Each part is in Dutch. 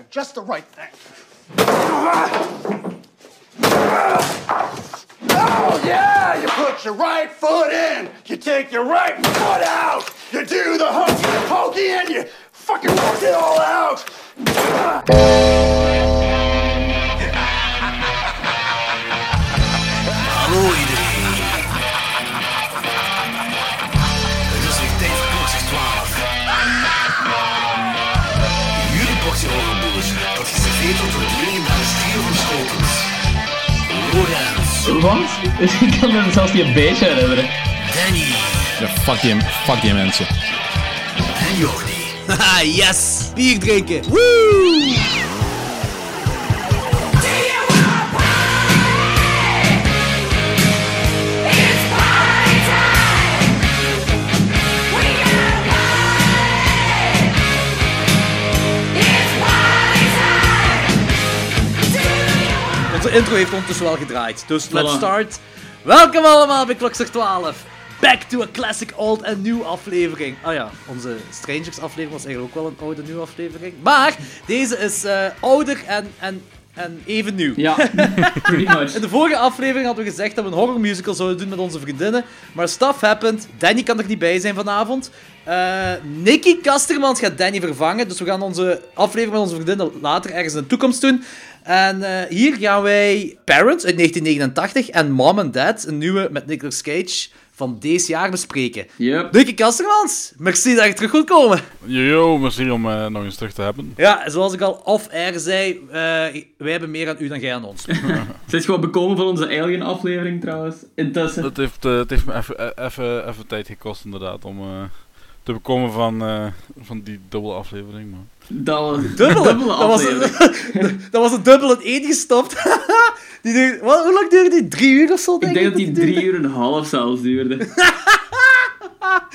right, just the right thing. Oh, yeah! You put your right foot in, you take your right foot out, you do the hokey pokey, and you fucking work it all out! Wordt stier van. Lorenz, Wat? Ik kan me zelfs niet een beetje herinneren. Danny Ja, fuck die, fuck die mensen. en Jordi. Haha, yes! Bier drinken! Woo! Onze intro heeft ondertussen wel gedraaid, dus let's start. Welkom allemaal bij Klokslag 12. Back to a classic old en new aflevering. Ah ja, onze Strangers aflevering was eigenlijk ook wel een oude nieuwe aflevering. Maar deze is eh, ouder en, en, en even nieuw. Ja, pretty much. In de vorige aflevering hadden we gezegd dat we een horrormusical zouden doen met onze vriendinnen. Maar stuff happened. Danny kan er niet bij zijn vanavond. Eh Nicky Kastermans gaat Danny vervangen. Dus we gaan onze aflevering met onze vriendinnen later ergens in de toekomst doen. En eh, hier gaan wij Parents uit 1989 en Mom and Dad, een nieuwe met Nicolas Cage van deze jaar bespreken. Yep. Nicky Kastermans, merci dat je terug wilt komen. Yo, merci om eh, nog eens terug te hebben. Ja, zoals ik al off-air zei, eh, wij hebben meer aan u dan jij aan ons. Je wel bekomen van onze Alien-aflevering trouwens? Intussen. Het heeft, eh, het heeft me even- even even tijd gekost inderdaad om eh, te bekomen van, eh, van die dubbele aflevering. Maar... Dat was Dubbele, dubbele dat, was aflevering. een, dat was een dubbel in één gestopt. die duurde, wat, hoe lang duurde die? Drie uur of zo? Ik denk dat die drie uur en een half zelfs duurde.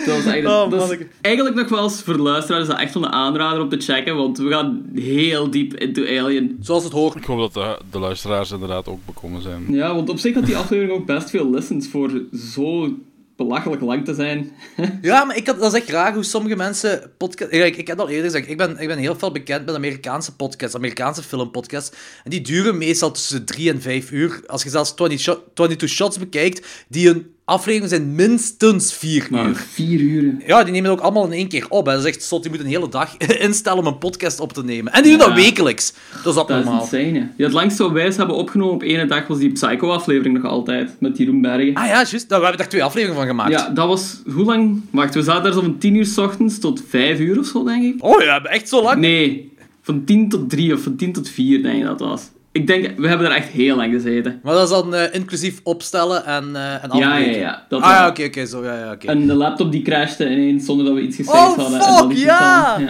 Dat was eigenlijk, Oh, dat is manneke. eigenlijk nog wel eens voor de luisteraars is dat echt wel een aanrader om te checken, want we gaan heel diep into Alien. Zoals het hoort. Ik hoop dat de, de luisteraars inderdaad ook bekomen zijn. Ja, want op zich had die aflevering ook best veel listens voor zo belachelijk lang te zijn. Ja, maar ik had, dat is echt raar hoe sommige mensen podcast. Ik, ik heb al eerder gezegd, ik ben, ik ben heel veel bekend met Amerikaanse podcasts, Amerikaanse filmpodcasts. En die duren meestal tussen drie en vijf uur. Als je zelfs 20 shot, 22 Shots bekijkt, die een aflevering zijn minstens vier Maar uur. vier uren. Ja, die nemen het ook allemaal in één keer op. Hè. Dat is echt zot, moet een hele dag instellen om een podcast op te nemen. En die doen dat wekelijks. Dat is Dat is abnormaal. insane, hè. Het langste wat wij hebben opgenomen op ene dag was die Psycho-aflevering nog altijd, met Jeroen Bergen. Ah ja, juist. We hebben daar twee afleveringen van gemaakt. Ja, dat was... Hoe lang? Wacht, we zaten daar zo van 10 uur s ochtends tot 5 uur of zo, denk ik. Oh ja, echt zo lang? Nee, van 10 tot 3 of van 10 tot 4, denk ik dat was. Ik denk, we hebben daar echt heel lang gezeten. Maar dat is dan eh, inclusief opstellen en, eh en Ja, ja, ja. Dat Ah ja, oké, oké, zo, ja, ja, oké. En de laptop die crashte ineens zonder dat we iets gesaved Oh, hadden. fuck, en dat liet ja! dan.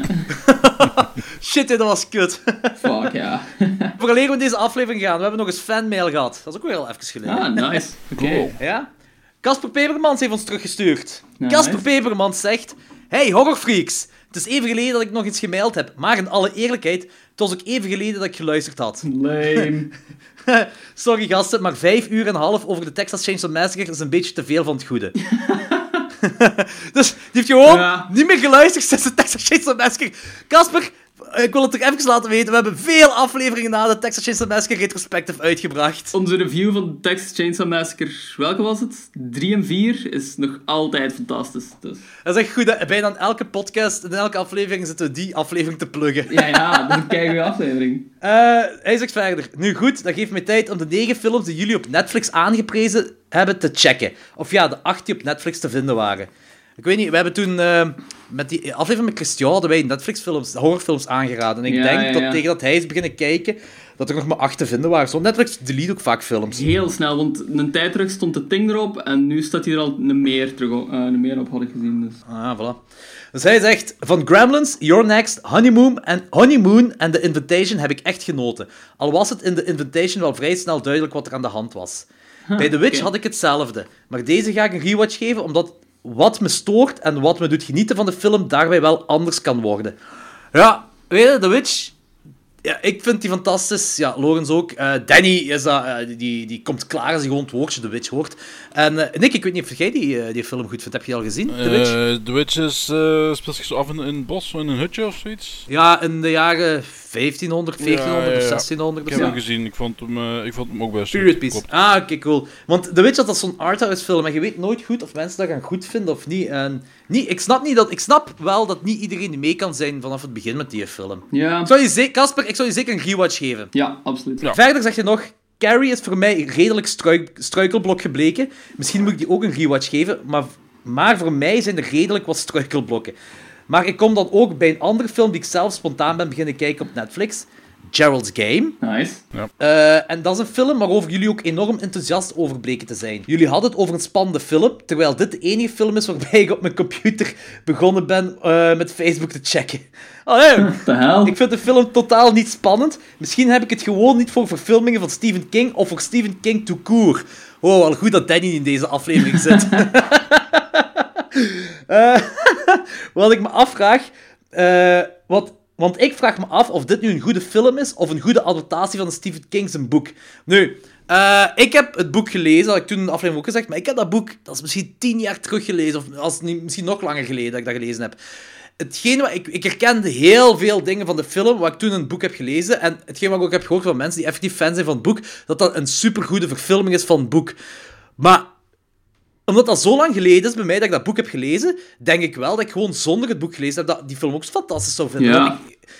Shit, dat was kut. ja! Fuck, ja. Vooraleer we deze aflevering gaan, we hebben nog eens fanmail gehad. Dat is ook weer heel even geleden. Ah, nice. Oké. Cool. Ja? Casper Pepermans heeft ons teruggestuurd. Nice. Casper Pepermans zegt... Hey, horrorfreaks. Het is even geleden dat ik nog iets gemaild heb. Maar in alle eerlijkheid, het was ook even geleden dat ik geluisterd had. Lame. Sorry gasten, maar vijf uur en een half over de Texas Chainsaw Massacre is een beetje te veel van het goede. dus die heeft gewoon Ja. niet meer geluisterd sinds de Texas Chainsaw Massacre. Casper, ik wil het er even laten weten. We hebben veel afleveringen na de Texas Chainsaw Massacre retrospective uitgebracht. Onze review van Texas Chainsaw Massacre, welke was het? 3 en 4 is nog altijd fantastisch. Dus. Dat is echt goed. Hè? Bijna in elke podcast, in elke aflevering zitten we die aflevering te pluggen. Ja, ja, dat is een keigoede aflevering. Eh, hij zegt verder. Nu goed, dat geeft mij tijd om de negen films die jullie op Netflix aangeprezen hebben te checken. Of ja, de acht die op Netflix te vinden waren. Ik weet niet, we hebben toen eh, met die aflevering met Christian hadden wij Netflix-films, horrorfilms aangeraden. En ik Ja, denk ja, dat tegen dat hij is beginnen kijken, dat er nog maar acht te vinden waren. Zo, Netflix delete ook vaak films. Heel snel, want een tijd terug stond de ting erop en nu staat hij er al een meer, terug, eh, een meer op, had ik gezien. Dus. Ah, voilà. Dus hij zegt, van Gremlins, Your Next, Honeymoon en Honeymoon en The Invitation heb ik echt genoten. Al was het in The Invitation wel vrij snel duidelijk wat er aan de hand was. Bij The Witch had ik hetzelfde. Maar deze ga ik een rewatch geven, omdat wat me stoort en wat me doet genieten van de film daarbij wel anders kan worden. Ja, weet je, The Witch... Ja, ik vind die fantastisch. Ja, Lorenz ook. Eh, Danny is dat, eh, die, die komt klaar als hij gewoon het woordje The Witch hoort. En eh, Nick, ik weet niet of jij die, die film goed vindt. Heb je die al gezien, The Witch? The Witch is, speelt zich af in, het bos, zo in een hutje of zoiets. Ja, in de jaren 1500, 1400 Ja, ja, of ja. 1600 Ik of heb hem gezien, ik vond hem, ik vond hem ook best Period goed. piece. Ah, oké, cool. Want The Witch dat is zo'n arthouse film en je weet nooit goed of mensen dat gaan goed vinden of niet. En niet, ik, snap niet dat, ik snap wel dat niet iedereen mee kan zijn vanaf het begin met die film. Ja, Ik zou je ze- Casper, ik zou je zeker een rewatch geven. ja absoluut. Ja. Verder zeg je nog, Carrie is voor mij redelijk struik, struikelblok gebleken. Misschien moet ik die ook een rewatch geven, maar, maar voor mij zijn er redelijk wat struikelblokken. Maar ik kom dan ook bij een andere film die ik zelf spontaan ben beginnen kijken op Netflix. Gerald's Game. Nice. Eh, en dat is een film waarover jullie ook enorm enthousiast over bleken te zijn. Jullie hadden het over een spannende film, terwijl dit de enige film is waarbij ik op mijn computer begonnen ben eh, met Facebook te checken. Allee, ik vind de film totaal niet spannend. Misschien heb ik het gewoon niet voor verfilmingen van Stephen King of voor Stephen King tout court. Oh, wel goed dat Danny in deze aflevering zit. Eh, wat ik me afvraag... eh, wat, want ik vraag me af of dit nu een goede film is of een goede adaptatie van Stephen King zijn boek. Nu, eh, ik heb het boek gelezen, dat ik toen in de aflevering ook gezegd, maar ik heb dat boek, dat is misschien tien jaar terug gelezen, of als misschien nog langer geleden dat ik dat gelezen heb. Hetgeen wat ik, ik herkende heel veel dingen van de film, wat ik toen in het boek heb gelezen, en hetgeen wat ik ook heb gehoord van mensen die effectief fan zijn van het boek, dat dat een supergoede verfilming is van het boek. Maar omdat dat zo lang geleden is bij mij dat ik dat boek heb gelezen, denk ik wel dat ik gewoon zonder het boek gelezen heb, dat die film ook fantastisch zou vinden. Ja.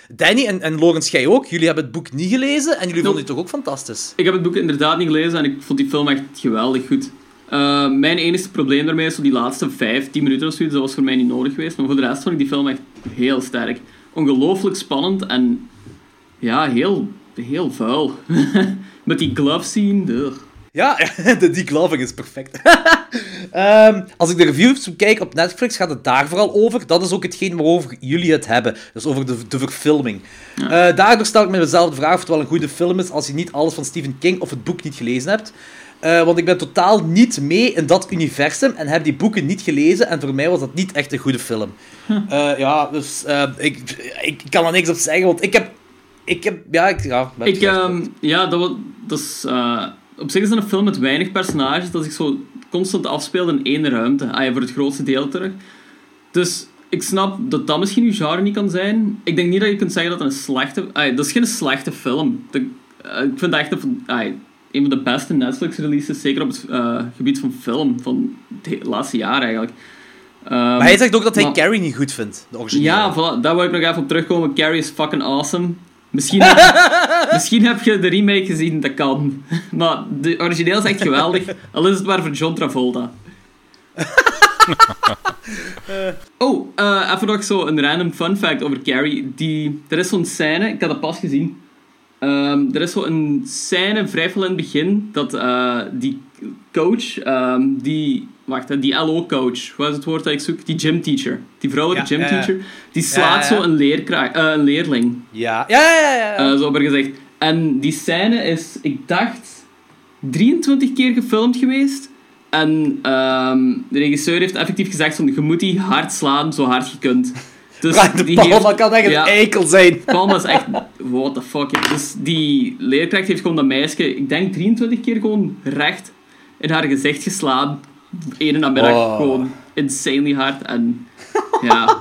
Danny en, en Lorenz, jij ook, jullie hebben het boek niet gelezen en jullie vonden het toch ook fantastisch? Ik heb het boek inderdaad niet gelezen en ik vond die film echt geweldig goed. Eh, mijn enige probleem daarmee is zo die laatste 5, 10 minuten of zoiets. Dat was voor mij niet nodig geweest. Maar voor de rest vond ik die film echt heel sterk. Ongelooflijk spannend en ja, heel, heel vuil. Met die glove scene. ugh. Ja, de decloving is perfect. Ehm, als ik de reviews bekijk op Netflix, gaat het daar vooral over. Dat is ook hetgeen waarover jullie het hebben. Dus over de, de verfilming. Eh, daardoor stel ik me mezelf de vraag of het wel een goede film is als je niet alles van Stephen King of het boek niet gelezen hebt. Eh, want ik ben totaal niet mee in dat universum en heb die boeken niet gelezen. En voor mij was dat niet echt een goede film. Eh, ja, dus ik, ik kan er niks op zeggen, want ik heb... Ik heb... Ja, ik... Ja, Ik, ehm, ja, dat, wa- dat is... op zich is het een film met weinig personages dat zich zo constant afspeelt in één ruimte. Ah, ja, voor het grootste deel terug. Dus ik snap dat dat misschien uw genre niet kan zijn. Ik denk niet dat je kunt zeggen dat het een slechte... Ah, dat is geen slechte film. De- eh, ik vind dat echt een, ah, een van de beste Netflix-releases, zeker op het eh, gebied van film, van het laatste jaar eigenlijk. Ehm, maar hij zegt ook dat hij maar- Carrie niet goed vindt. De originele. ja, voilà, daar wil ik nog even op terugkomen. Carrie is fucking awesome. Misschien heb, misschien heb je de remake gezien, dat kan. Maar de origineel is echt geweldig. Al is het maar voor John Travolta. Oh, eh, even nog zo een random fun fact over Carrie. Die, er is zo'n scène, ik had dat pas gezien. Ehm, er is zo'n scène vrij veel in het begin dat eh, die coach, ehm, die, wacht, hè, die LO-coach, wat is het woord dat ik zoek? Die gymteacher, die vrouwelijke Ja, gymteacher, die slaat zo een, eh, een leerling. Ja, ja, ja. ja. Eh, zo gezegd. En die scène is, ik dacht, 23 keer gefilmd geweest. En ehm, de regisseur heeft effectief gezegd van, je moet die hard slaan, zo hard je kunt. Dus De die Palma heeft- kan echt een eikel zijn. Palma is echt, what the fuck. ja. Dus die leerkracht heeft gewoon dat meisje, ik denk 23 keer gewoon recht in haar gezicht geslaan. Ene namiddag Oh. gewoon insanely hard. En ja,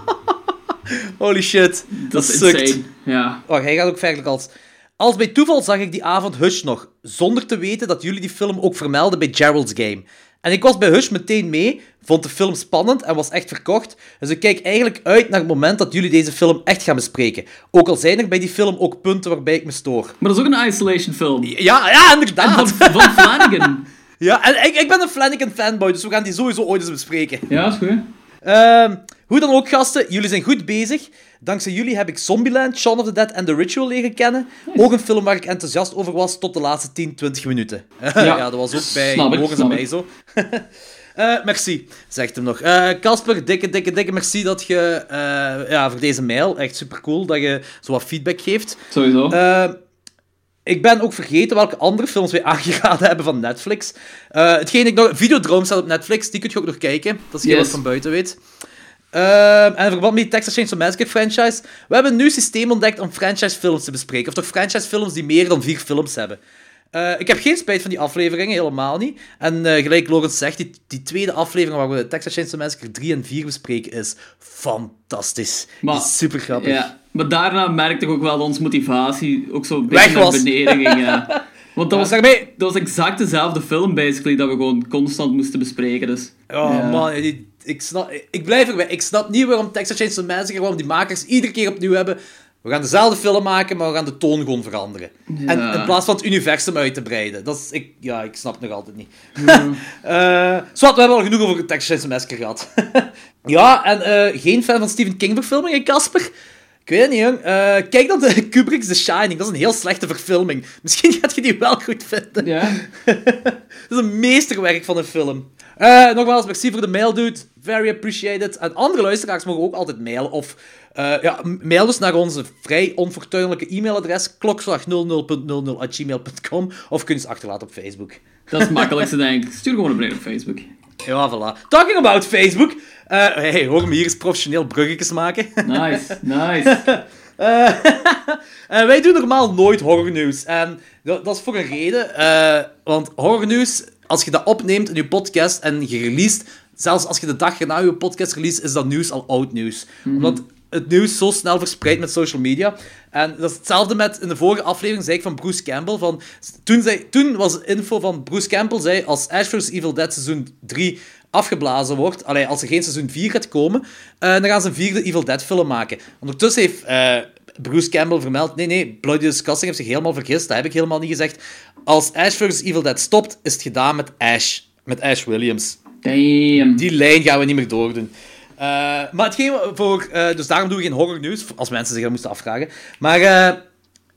Holy shit. dat is sukt. insane. Ja. Oh, hij gaat ook verder als... Als bij toeval zag ik die avond Hush nog, zonder te weten dat jullie die film ook vermelden bij Gerald's Game. En ik was bij Hush meteen mee, vond de film spannend en was echt verkocht. Dus ik kijk eigenlijk uit naar het moment dat jullie deze film echt gaan bespreken. Ook al zijn er bij die film ook punten waarbij ik me stoor. Maar dat is ook een isolation film. Ja, ja, En inderdaad. van, van Flanagan. Ja, en ik, ik ben een Flanagan fanboy, dus we gaan die sowieso ooit eens bespreken. Ja, is goed. Ehm, hoe dan ook, gasten, jullie zijn goed bezig. Dankzij jullie heb ik Zombieland, Shaun of the Dead en The Ritual leren kennen. Ook een film waar ik enthousiast over was tot de laatste 10, 20 minuten. Ja, dat was ook bij Snap ik, Morgens en snap mij zo. Eh, merci, zegt hem nog. Eh, Casper, dikke, dikke, dikke merci dat je eh, ja, voor deze mail. Echt super cool dat je zo wat feedback geeft. Sowieso. Ik ben ook vergeten welke andere films wij aangeraden hebben van Netflix. Eh hetgeen ik nog... Videodrome staat op Netflix, die kun je ook nog kijken. Dat is heel Yes. wat van buiten weet. Ehm, en in verband met die Texas Chainsaw Massacre franchise, we hebben een nieuw systeem ontdekt om franchise films te bespreken. Of toch franchise films die meer dan vier films hebben. Eh, ik heb geen spijt van die afleveringen, helemaal niet. En eh, gelijk Logan zegt, die, die tweede aflevering waar we Texas Chainsaw Massacre 3 en 4 bespreken is fantastisch. Maar- die is super grappig. Ja, maar daarna merkte ik ook wel dat onze motivatie ook zo een beetje naar beneden ging. ja. Want dat was, dat was exact dezelfde film, basically, dat we gewoon constant moesten bespreken. Dus, Oh ja. man, ik, snap, ik blijf erbij. Ik snap niet waarom Texas Chainsaw Massacre, waarom die makers iedere keer opnieuw hebben. We gaan dezelfde film maken, maar we gaan de toon gewoon veranderen. Ja. En in plaats van het universum uit te breiden. Dat is, ik, ja, ik snap het nog altijd niet. Eh Zwat, we hebben al genoeg over Texas Chainsaw Massacre gehad. ja, en eh, geen fan van Stephen King verfilmingen, Casper? Ik weet het niet, jong. Eh, kijk dan de Kubrick's The Shining. Dat is een heel slechte verfilming. Misschien gaat je die wel goed vinden. Ja. Dat is een meesterwerk van een film. Eh, nogmaals, merci voor de mail, dude. Very appreciated. En andere luisteraars mogen ook altijd mailen. Of eh, ja, mail dus naar onze vrij onfortuinlijke e-mailadres klokslag00.00.gmail.com of kun je ze achterlaten op Facebook. Dat is het makkelijkste, denk ik. Stuur gewoon een bericht op Facebook. Ja, voilà. Talking about Facebook. Eh hey, hoor me hier eens professioneel bruggetjes maken. Nice, nice. Eh, eh, wij doen normaal nooit horrornieuws. En dat, dat is voor een reden. want horrornieuws, als je dat opneemt in je podcast en je released, zelfs als je de dag na je podcast release, is dat nieuws al oud nieuws. Omdat het nieuws zo snel verspreidt met social media. En dat is hetzelfde met, in de vorige aflevering zei ik van Bruce Campbell, van, toen, zei, toen was info van Bruce Campbell, zei als Ash vs. Evil Dead seizoen 3 afgeblazen wordt, allee, als er geen seizoen 4 gaat komen, eh, dan gaan ze een vierde Evil Dead film maken. Ondertussen heeft eh, Bruce Campbell vermeld, nee, nee, Bloody Disgusting heeft zich helemaal vergist, dat heb ik helemaal niet gezegd. Als Ash vs. Evil Dead stopt, is het gedaan met Ash, met Ash Williams. Damn. Die lijn gaan we niet meer doordoen. Eh, maar hetgeen voor... eh, dus daarom doen we geen horrornieuws, als mensen zich dat moesten afvragen. Maar eh,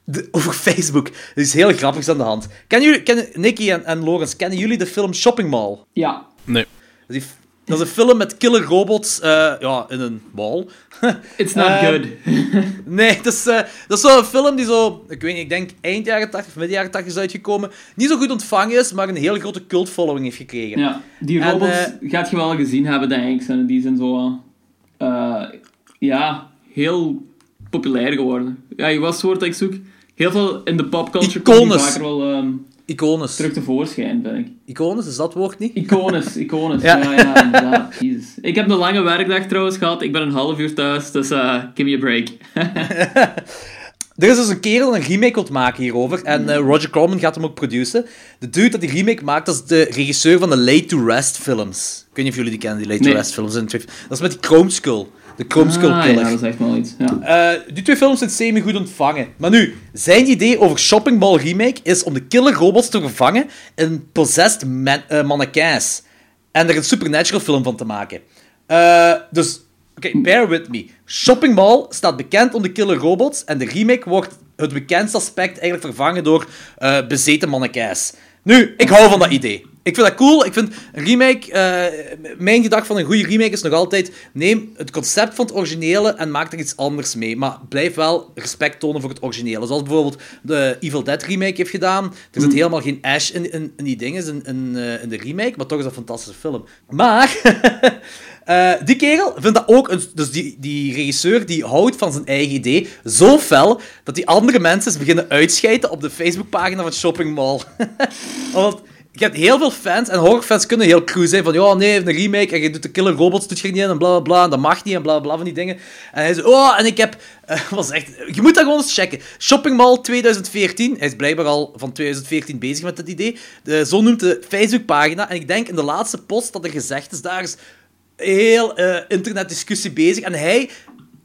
de- over Facebook, er is heel grappigs aan de hand. Kennen jullie, kennen, Nicky en, en Lorenz, kennen jullie de film Shopping Mall? Ja. Nee. Dat is, dat is een film met killer robots eh, ja, in een mall. It's not Eh, good. Nee, dat is, eh, dat is zo'n film die zo, ik weet niet, ik denk eind jaren 80 of midden jaren 80 is uitgekomen. Niet zo goed ontvangen is, maar een hele grote cult-following heeft gekregen. Ja, die robots gaat je wel gezien hebben, denk ik. Die zijn zo... ja, heel populair geworden. Ja, je was het woord dat ik zoek. Heel veel in de popculture komt vaker wel ehm, Icones. terug tevoorschijn, vind ik. Icones, is dat woord niet? Icones, icones. Ja. Ja, ja, inderdaad. Jezus. Ik heb een lange werkdag trouwens gehad. Ik ben een half uur thuis, dus eh give me a break. Er is dus een kerel een remake wilt maken hierover. En eh, Roger Corman gaat hem ook produceren. De dude dat die remake maakt, dat is de regisseur van de Late to Rest films. Ik weet niet of jullie die kennen, die Late Nee. to Rest films. Dat is met die Chrome Skull. De Chrome Skull ah, Killer. ja, dat is echt wel iets. Ja. Eh, die twee films zijn semi-goed ontvangen. Maar nu, zijn idee over Shopping Mall Remake is om de killer robots te vervangen in possessed man eh, mannequins. En er een Supernatural film van te maken. Eh, dus, oké, bear with me. Shopping Mall staat bekend om de killer robots en de remake wordt het bekendste aspect eigenlijk vervangen door eh, bezeten mannequins. Nu, ik hou van dat idee. Ik vind dat cool. Ik vind een remake... eh, mijn gedachte van een goede remake is nog altijd... Neem het concept van het originele en maak er iets anders mee. Maar blijf wel respect tonen voor het originele. Zoals bijvoorbeeld de Evil Dead remake heeft gedaan. Er zit helemaal geen Ash in, in, in die dingen, in, in, eh, in de remake. Maar toch is dat een fantastische film. Maar... eh, die kerel vindt dat ook... Een, dus die, die regisseur die houdt van zijn eigen idee zo fel dat die andere mensen beginnen uitscheiden op de Facebookpagina van Shopping Mall. je hebt heel veel fans, en horrorfans kunnen heel cru zijn, van ja, nee, een remake, en je doet de killer robots, doet je niet in, en bla bla bla, en dat mag niet, en bla bla van die dingen. En hij zei, oh, en ik heb, eh, was echt, je moet dat gewoon eens checken. Shopping Mall 2014, hij is blijkbaar al van 2014 bezig met dit idee, de, zo noemt de Facebookpagina, en ik denk in de laatste post dat er gezegd is, daar is heel eh, internetdiscussie bezig, en hij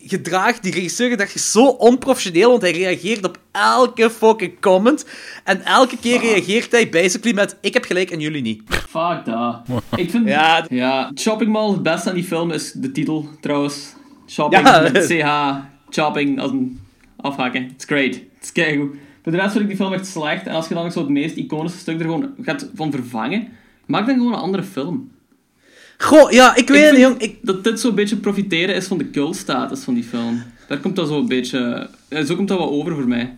gedraagt, die regisseur gedraagt zich zo onprofessioneel, want hij reageert op elke fucking comment. En elke keer reageert hij basically met, ik heb gelijk en jullie niet. Fuck dat. Ik vind... Ja, Ja, Shopping Mall, het beste aan die film is de titel, trouwens. Shopping Ja. met CH, shopping als een afhaken. It's great. Het is keigoed. Voor de rest vind ik die film echt slecht. En als je dan ook zo het meest iconische stuk er gewoon gaat van vervangen, maak dan gewoon een andere film. Goh, ja, ik weet Ik het niet, jong. Ik, Dat dit zo'n beetje profiteren is van de cultstatus van die film. Daar komt dat zo een beetje... ja, Zo komt dat wel over voor mij.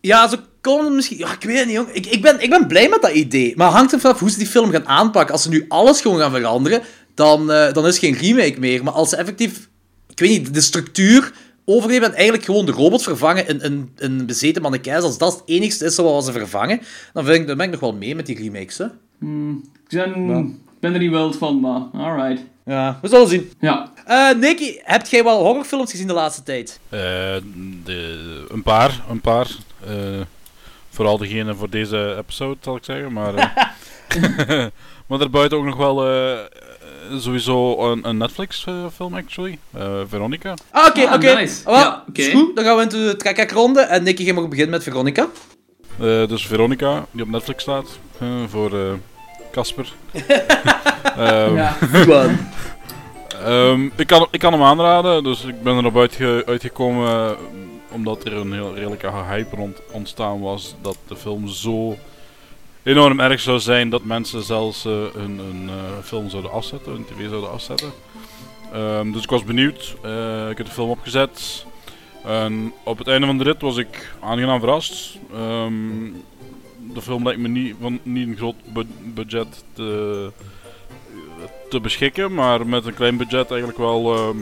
ja, zo komen het misschien... Ja, ik weet het niet, jong. Ik, ik, ben, ik ben blij met dat idee. Maar hangt er vanaf hoe ze die film gaan aanpakken. Als ze nu alles gewoon gaan veranderen, dan, eh, dan is het geen remake meer. Maar als ze effectief, ik weet niet, de structuur overnemen en eigenlijk gewoon de robot vervangen in een, een bezeten mannekijs, als dat het enigste is wat ze vervangen, dan, vind ik, dan ben ik nog wel mee met die remakes. Hè? Ik ben, ben er niet wild van, maar alright. Ja, we zullen zien. Ja. Eh Nicky, heb jij wel horrorfilms gezien de laatste tijd? Eh, de, een paar, een paar. Eh, vooral degene voor deze episode, zal ik zeggen. Maar, eh, maar daarbuiten ook nog wel sowieso een, een Netflix-film, actually. Eh, Veronica. Ah, oké, Ah, oké. nice. Ja, goed. Dan gaan we into de trekkerronde. En Nicky, jij mag beginnen met Veronica. Eh, dus Veronica, die op Netflix staat. eh, voor eh, Casper. Ehm, ja. Ehm, ik, kan, ik kan hem aanraden, dus ik ben erop uitge, uitgekomen eh, omdat er een heel redelijke hype rond ontstaan was dat de film zo enorm erg zou zijn dat mensen zelfs eh, een, een eh, film zouden afzetten, een tv zouden afzetten. Ehm, dus ik was benieuwd, Eh, ik heb de film opgezet en op het einde van de rit was ik aangenaam verrast. Ehm, de film lijkt me niet, van, niet een groot bu- budget te, te beschikken, maar met een klein budget eigenlijk wel ehm,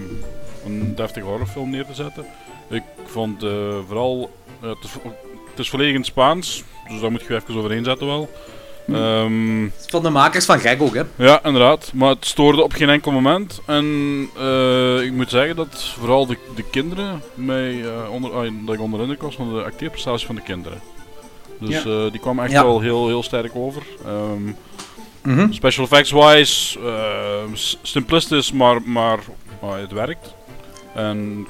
een deftige horrorfilm neer te zetten. Ik vond eh, vooral, eh, het, is, het is volledig in het Spaans, dus daar moet je even overheen zetten wel. Ehm, Van de makers van Gek ook, hè. ja, inderdaad. Maar het stoorde op geen enkel moment. En eh, ik moet zeggen dat vooral de, de kinderen mij eh, onder, dat ik onder was van de acteerprestatie van de kinderen. Dus Ja. eh, die kwam echt Ja. wel heel, heel sterk over. Ehm, Mhm. Special effects wise, eh, s- simplistisch, maar, maar, maar het werkt. En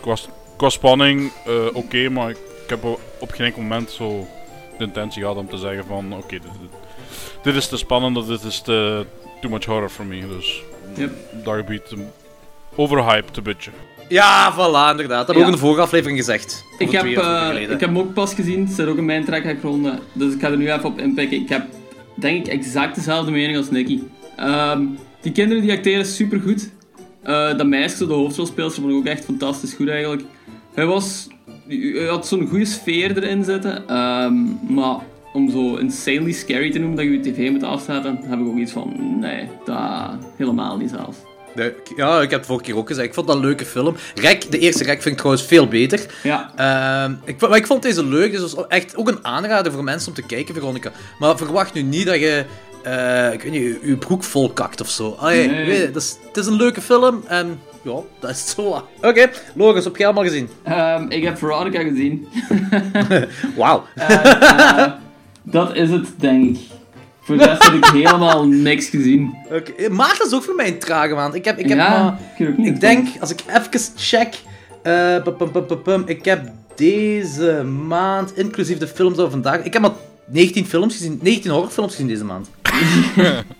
qua, spanning, eh, oké, maar ik, heb op geen enkel moment zo de intentie gehad om te zeggen van oké, dit, dit- dit is te spannend of dit is te too much horror for me. Dus Yep. daar gebied een overhyped een beetje. Ja, voilà, inderdaad. Dat we Ja. ook in de vorige aflevering gezegd. Ik heb, eh, ik heb hem ook pas gezien. Het zit ook in mijn trekhackronde. Dus ik ga er nu even op inpikken. Ik heb, denk ik, exact dezelfde mening als Nicky. Ehm, die kinderen die acteren supergoed. Eh dat meisje, de hoofdrolspeelster, vond ik ook echt fantastisch goed eigenlijk. Hij was... Hij had zo'n goede sfeer erin zitten. ehm, maar om zo insanely scary te noemen dat je je tv moet afzetten, heb ik ook iets van... Nee, dat helemaal niet zelfs. Nee, ja, ik heb het vorige keer ook gezegd. Ik vond dat een leuke film. Rek, de eerste Rek vind ik trouwens veel beter. Ja, Ehm, ik, maar ik vond deze leuk. Dus het was echt ook een aanrader voor mensen om te kijken, Veronica. Maar verwacht nu niet dat je, eh, ik weet niet, je, broek vol kakt of zo. Allee, Nee. weet je, dat is, het is een leuke film en ja, dat is het zo. Oké, Loris, heb jij allemaal gezien? Ehm, ik heb Veronica gezien. Wauw. Eh, dat is het, denk ik. Voor de rest heb ik helemaal niks gezien. Oké, Maart is ook voor mij een trage maand. Ik heb, ik heb ja, maar... ik, weet ook niet Ik denk, als ik even check... eh, pum, pum, pum, ik heb deze maand, inclusief de films van vandaag... Ik heb maar 19 films gezien, 19 horrorfilms gezien deze maand.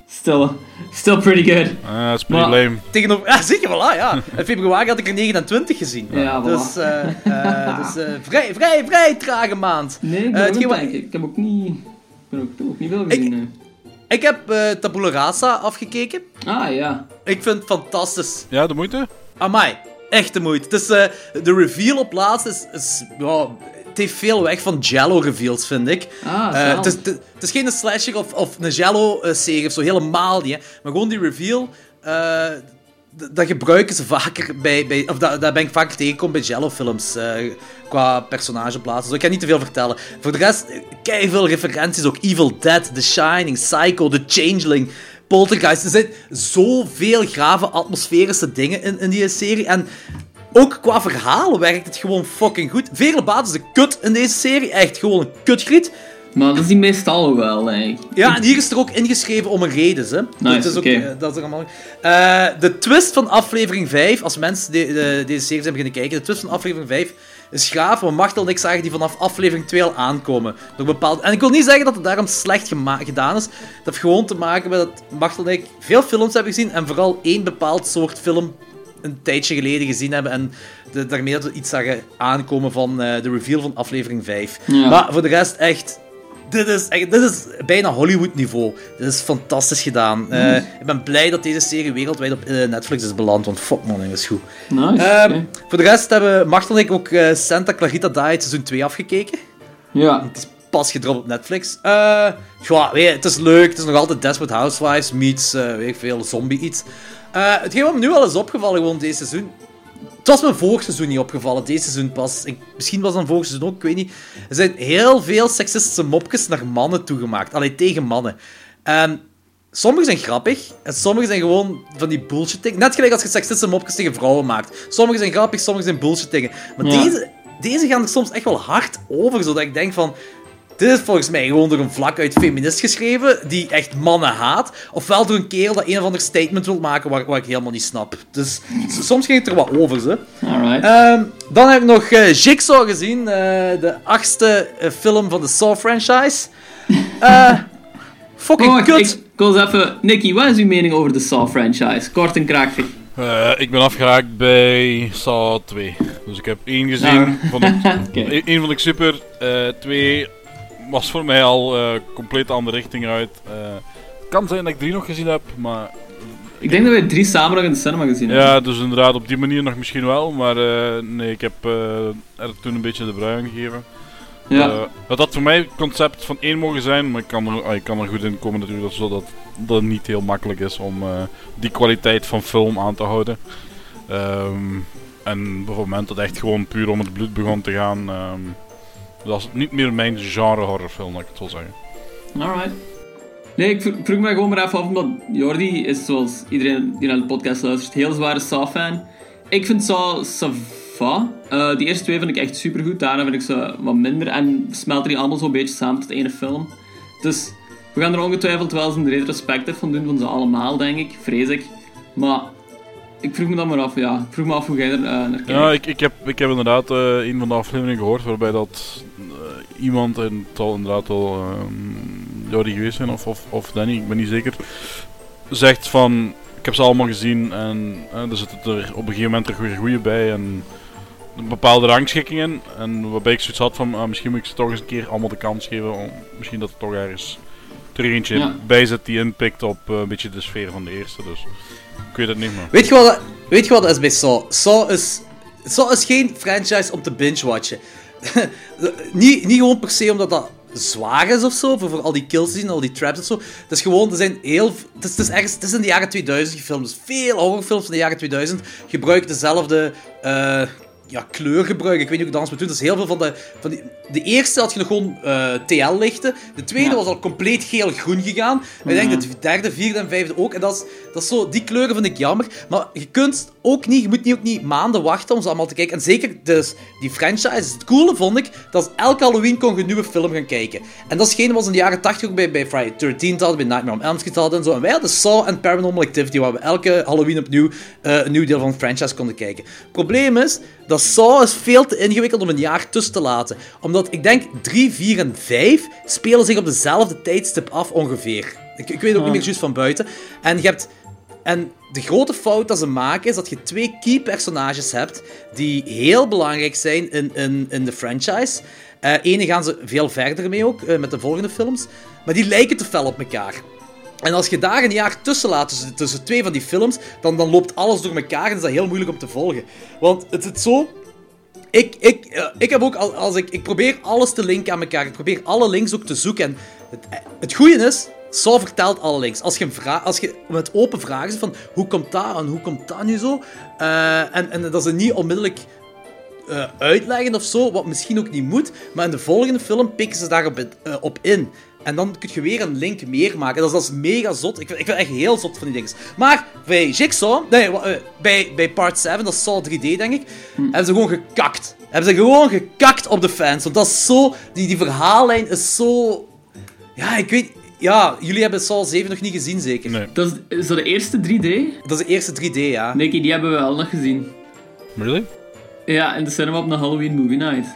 Still, still pretty good. Ah, dat is pretty Maar- lame. Tegenover... Ja, zeker, voilà, ja. In februari had ik er 29 gezien. Ja, voilà. Dus, eh, eh, dus eh, vrij, vrij, vrij trage maand. Nee, ik Eh, het denken. Ik heb ook niet... Ik, ben ook, ik niet veel gezien. nee. Ik heb eh Tabula Rasa afgekeken. Ah, ja. Ik vind het fantastisch. Ja, de moeite? Amai, echt de moeite. Het is, eh, de reveal op laatst is... is het heeft veel weg van Jello-reveals, vind ik. Ah, Eh, het, is, het, het is geen slasher of, of een Jello-serie of zo, helemaal niet. Hè. Maar gewoon die reveal... eh, d- dat gebruiken ze vaker bij... bij of dat, dat ben ik vaker tegengekomen bij Jello-films. eh, qua personageplaatsen. Dus ik ga niet te veel vertellen. Voor de rest, kei veel referenties. Ook Evil Dead, The Shining, Psycho, The Changeling... Poltergeist. Er zijn zoveel grave atmosferische dingen in, in die serie. En ook qua verhalen werkt het gewoon fucking goed. Vele baat is de kut in deze serie. Echt gewoon een kutgriet. Maar dat is die meestal wel, ik. Ja, en hier is er ook ingeschreven om een reden. Hè. Nice, dat is ook, eh, dat is allemaal... Eh, de twist van aflevering 5, als mensen de, de- deze serie zijn beginnen kijken, de twist van aflevering 5 is gaaf, maar Machtel en ik zagen die vanaf aflevering 2 al aankomen. Door bepaald... En ik wil niet zeggen dat het daarom slecht gedaan is. Dat heeft gewoon te maken met dat Machtel en ik veel films hebben gezien en vooral één bepaald soort film een tijdje geleden gezien hebben en de, daarmee dat we iets zagen aankomen van eh, de reveal van aflevering 5. Ja. Maar voor de rest echt dit is, echt, dit is bijna Hollywood-niveau. Dit is fantastisch gedaan. Eh, ik ben blij dat deze serie wereldwijd op eh, Netflix is beland, want fuck man, dat is goed. Nice. Ehm. Voor de rest hebben Martel en ik ook eh, Santa Clarita Diet seizoen 2 afgekeken. Ja. Het is pas gedropt op Netflix. Ja, weet je, het is leuk. Het is nog altijd Desperate Housewives meets, weet ik veel, zombie iets. Hetgeen wat me nu al is opgevallen gewoon deze seizoen... Het was me vorig seizoen niet opgevallen, deze seizoen pas. Ik, misschien was het vorig seizoen ook, ik weet niet. Er zijn heel veel seksistische mopjes naar mannen toegemaakt. Alleen tegen mannen. En sommige zijn grappig, en sommige zijn gewoon van die bullshit dingen. Net gelijk als je seksistische mopjes tegen vrouwen maakt. Sommige zijn grappig, sommige zijn bullshit dingen. Maar Ja. deze, deze gaan er soms echt wel hard over, zodat ik denk van... Dit is volgens mij gewoon door een vlak uit feminist geschreven, die echt mannen haat. Ofwel door een kerel dat een of ander statement wil maken waar, waar ik helemaal niet snap. Dus soms ging het er wat over, ze. Alright. Ehm, dan heb ik nog eh, Jigsaw gezien, eh, de achtste eh, film van de Saw-franchise. Eh fucking Oh, kut. ik, ik wil eens even... Nicky, wat is uw mening over de Saw-franchise? Kort en krachtig. Eh, ik ben afgeraakt bij Saw 2. Dus ik heb één gezien, Nou. vond ik, e- één vond ik super. eh, twee was voor mij al eh compleet andere richting uit. Eh, het kan zijn dat ik drie nog gezien heb, maar Ik denk dat wij drie samen nog in de cinema gezien hebben. ja, dus inderdaad op die manier nog misschien wel. Maar eh, nee, ik heb er toen een beetje de bruin gegeven. Ja. Eh, het had voor mij het concept van één mogen zijn, maar ik kan er, ah, ik kan er goed in komen natuurlijk, zodat dat het niet heel makkelijk is om die kwaliteit van film aan te houden. Ehm, en op het moment dat echt gewoon puur om het bloed begon te gaan, ehm, dat was niet meer mijn genre horrorfilm, laat ik het zo zeggen. Alright. Nee, ik vro- ik vroeg me gewoon maar even af, omdat Jordi is, zoals iedereen die naar de podcast luistert, heel zware Saw-fan. Ik vind Saw sava. Eh die eerste twee vind ik echt supergoed, daarna vind ik ze wat minder. En smelten die allemaal zo'n beetje samen tot ene film. Dus we gaan er ongetwijfeld wel eens een retrospectief van doen van ze allemaal, denk ik. Vrees ik. Maar ik vroeg me dan maar af, ja. Ik vroeg me af hoe jij er eh, naar kijkt. Ja, ik, ik, heb, ik heb inderdaad eh, een van de afleveringen gehoord waarbij dat eh, iemand, en het zal inderdaad wel ehm Jordi geweest zijn of, of, of Danny, ik ben niet zeker, zegt van, ik heb ze allemaal gezien en er zitten er op een gegeven moment er weer goede bij en bepaalde rangschikkingen. En waarbij ik zoiets had van, ah, misschien moet ik ze toch eens een keer allemaal de kans geven, om, misschien dat er toch ergens er eentje Ja. bij zit die inpikt op een beetje de sfeer van de eerste. Dus ik weet het niet meer. Weet je wat, weet je wat is bij Saw? Saw is, Saw is geen franchise om te binge-watchen. niet, niet gewoon per se omdat dat zwaar is of zo, voor, voor al die kills zien, al die traps of zo. Het is gewoon, er zijn heel... Het is, het is, ergens, het is in de jaren 2000 gefilmd, dus veel horrorfilms van de jaren 2000 gebruiken dezelfde... eh, ja, kleur gebruiken. Ik weet niet hoe dat moet doen. Dat is heel veel van de... Van die, de eerste had je nog gewoon eh, TL-lichten. De tweede Ja. was al compleet geel-groen gegaan. Ik denk Mhm. de derde, vierde en vijfde ook. En dat is, dat is zo... Die kleuren vind ik jammer. Maar je kunt ook niet... Je moet niet, ook niet maanden wachten om ze allemaal te kijken. En zeker dus die franchise. Het coole vond ik, dat elke Halloween kon je een nieuwe film gaan kijken. En dat is geen wat ze in de jaren 80 ook bij, bij Friday the 13th hadden, bij Nightmare on Elm Street hadden en zo. En wij hadden Saw en Paranormal Activity, waar we elke Halloween opnieuw eh, een nieuw deel van de franchise konden kijken. Het probleem is, dat Saw is veel te ingewikkeld om een jaar tussen te laten. Omdat ik denk 3, 4 en 5 spelen zich op dezelfde tijdstip af ongeveer. Ik, ik weet ook niet meer juist van buiten. En je hebt... En de grote fout dat ze maken is dat je twee key personages hebt die heel belangrijk zijn in, in, in de franchise. Eh ene gaan ze veel verder mee ook, eh, met de volgende films. Maar die lijken te fel op elkaar. En als je daar een jaar tussen laat tussen, tussen twee van die films, dan, dan loopt alles door elkaar en is dat heel moeilijk om te volgen. Want het is zo... Ik, ik, eh, ik heb ook, al- als ik, ik probeer alles te linken aan elkaar. Ik probeer alle links ook te zoeken. En het, eh, het goede is, Saw vertelt alle links. Als je, vraag, als je met open vragen zit van, hoe komt dat en hoe komt dat nu zo? Eh, en, en dat ze niet onmiddellijk uitleggen of zo, wat misschien ook niet moet. Maar in de volgende film pikken ze daarop op in. En dan kun je weer een link meer maken. Dat is, dat is mega zot. Ik vind, ik vind echt heel zot van die dingen. Maar bij Jigsaw, nee, eh, bij, bij Part 7, dat is Saw 3D denk ik, hebben ze gewoon gekakt. Hebben ze gewoon gekakt op de fans. Want dat is zo, die, die verhaallijn is zo... Ja, ik weet... Ja, jullie hebben Saw 7 nog niet gezien zeker? Nee. Dat is, is dat de eerste 3D? Dat is de eerste 3D, ja. Nicky, die hebben we wel nog gezien. Really? Ja, in de cinema op een Halloween Movie Night.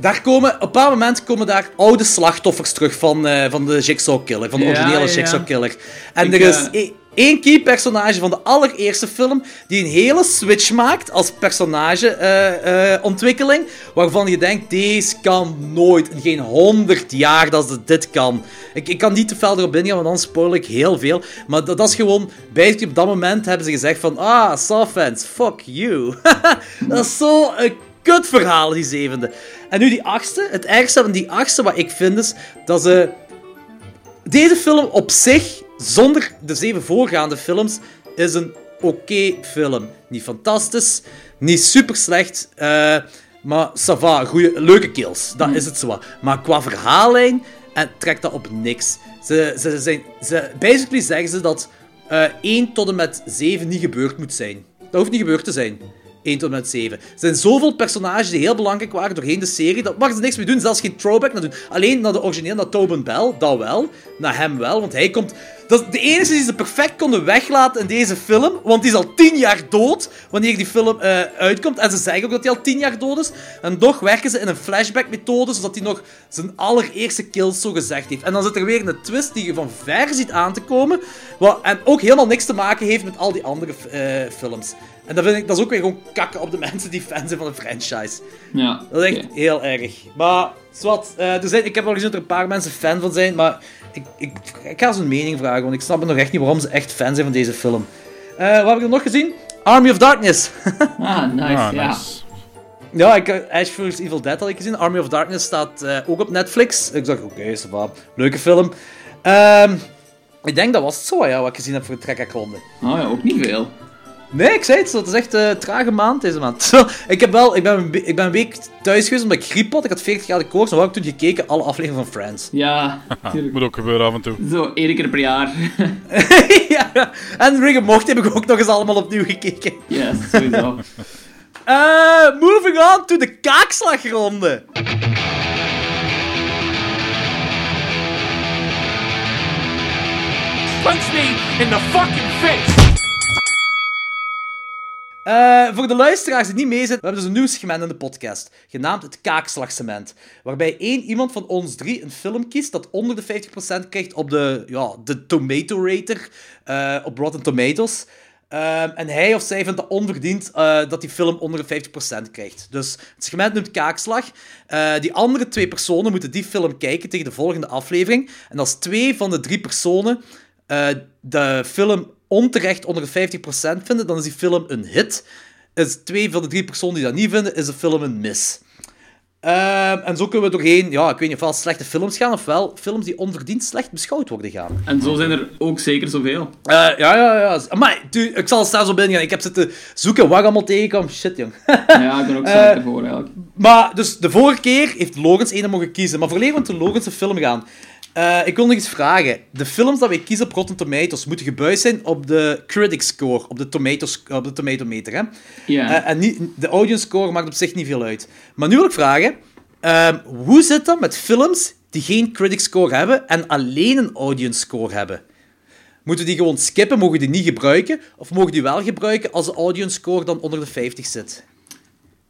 Daar komen, op een bepaald moment komen daar oude slachtoffers terug van, eh, van de Jigsaw Killer, van de Ja, originele ja. Jigsaw Killer. En Ik, er is eh, e- één key personage van de allereerste film die een hele switch maakt als personageontwikkeling, waarvan je denkt, deze kan nooit, in geen honderd jaar dat ze dit kan. Ik, ik kan niet te fel erop ingaan, want dan spoil ik heel veel. Maar dat, dat is gewoon, basically op dat moment hebben ze gezegd van, ah, Saw fans, fuck you. dat is zo een kut verhaal, die zevende. En nu die achtste. Het ergste van die achtste wat ik vind is dat ze... Deze film op zich, zonder de zeven voorgaande films, is een oké film. Niet fantastisch, niet super slecht, eh, maar ça va, goeie, leuke kills. Dat is het zo. Maar qua verhaallijn en trekt dat op niks. Ze, ze, zijn, ze, basically zeggen ze dat eh 1 tot en met 7 niet gebeurd moet zijn. Dat hoeft niet gebeurd te zijn. 1 tot en met 7. Er zijn zoveel personages die heel belangrijk waren doorheen de serie. Dat mag ze niks mee doen, zelfs geen throwback naar doen. Alleen naar de origineel, naar Tobin Bell, dat wel. Naar hem wel, want hij komt... Dat is de enige die ze perfect konden weglaten in deze film. Want die is al 10 jaar dood wanneer die film eh, uitkomt. En ze zeggen ook dat hij al 10 jaar dood is. En toch werken ze in een flashback-methode, zodat hij nog zijn allereerste kills zo gezegd heeft. En dan zit er weer een twist die je van ver ziet aan te komen. Wat, en ook helemaal niks te maken heeft met al die andere eh, films. En dat, vind ik, dat is ook weer gewoon kakken op de mensen die fan zijn van een franchise. Ja. Dat is echt heel erg. Maar, eh, er zijn, ik heb al gezien dat er een paar mensen fan van zijn, maar ik, ik, ik ga ze een mening vragen, want ik snap nog echt niet waarom ze echt fan zijn van deze film. Eh, wat heb ik er nog gezien? Army of Darkness. Ah, nice. Ah, ja. nice. ja, ik, eh, Ash vs. Evil Dead had ik gezien. Army of Darkness staat eh, ook op Netflix. Ik dacht, oké, okay, va. Leuke film. Ehm, ik denk dat was het zo, ja, wat ik gezien heb voor de trekkerronde. Oh ja, ook niet veel. Nee, ik zei het, dat is echt een trage maand deze maand. Zo, ik, heb wel, ik, ben ik ben een week thuis geweest omdat ik griep had. Ik had 40 graden koorts en wat heb ik toen gekeken? Alle afleveringen van Friends. Ja, tuurlijk. Moet ook gebeuren af en toe. Zo, één keer per jaar. ja, en Rick and Morty heb ik ook nog eens allemaal opnieuw gekeken. yes, sowieso. Eh, moving on to de kaakslagronde. Punch me in the fucking face! Eh, voor de luisteraars die niet mee zijn, we hebben dus een nieuw segment in de podcast, genaamd het kaakslagsegment. Waarbij één iemand van ons drie een film kiest dat onder de 50% krijgt op de, ja, de Tomato Rater eh, op Rotten Tomatoes. Ehm, en hij of zij vindt dat onverdiend eh, dat die film onder de 50% krijgt. Dus het segment noemt kaakslag. Die andere twee personen moeten die film kijken tegen de volgende aflevering. En als twee van de drie personen de film onterecht onder de 50% vinden, dan is die film een hit. Is twee van de drie personen die dat niet vinden, is de film een mis. Ehm, en zo kunnen we doorheen, ja, ik weet niet, ofwel slechte films gaan, ofwel films die onverdiend slecht beschouwd worden gaan. En zo zijn er ook zeker zoveel. Eh, ja, ja, ja. Maar ik zal straks op binnen gaan. Ik heb zitten zoeken ik allemaal tegenkwam. Shit, jong. Ja, ik ben ook zeker voor eigenlijk. Maar, dus de vorige keer heeft Logans één mogen kiezen. Maar voordat we te Logans film gaan, eh, ik wil nog eens vragen. De films dat wij kiezen op Rotten Tomatoes moeten gebuisd zijn op de critic score, op de, tomatoes, op de tomatometer. Hè? Ja. Eh, en niet, de audience score maakt op zich niet veel uit. Maar nu wil ik vragen, ehm, hoe zit dat met films die geen critic score hebben en alleen een audience score hebben? Moeten die gewoon skippen, mogen die niet gebruiken? Of mogen die wel gebruiken als de audience score dan onder de 50 zit?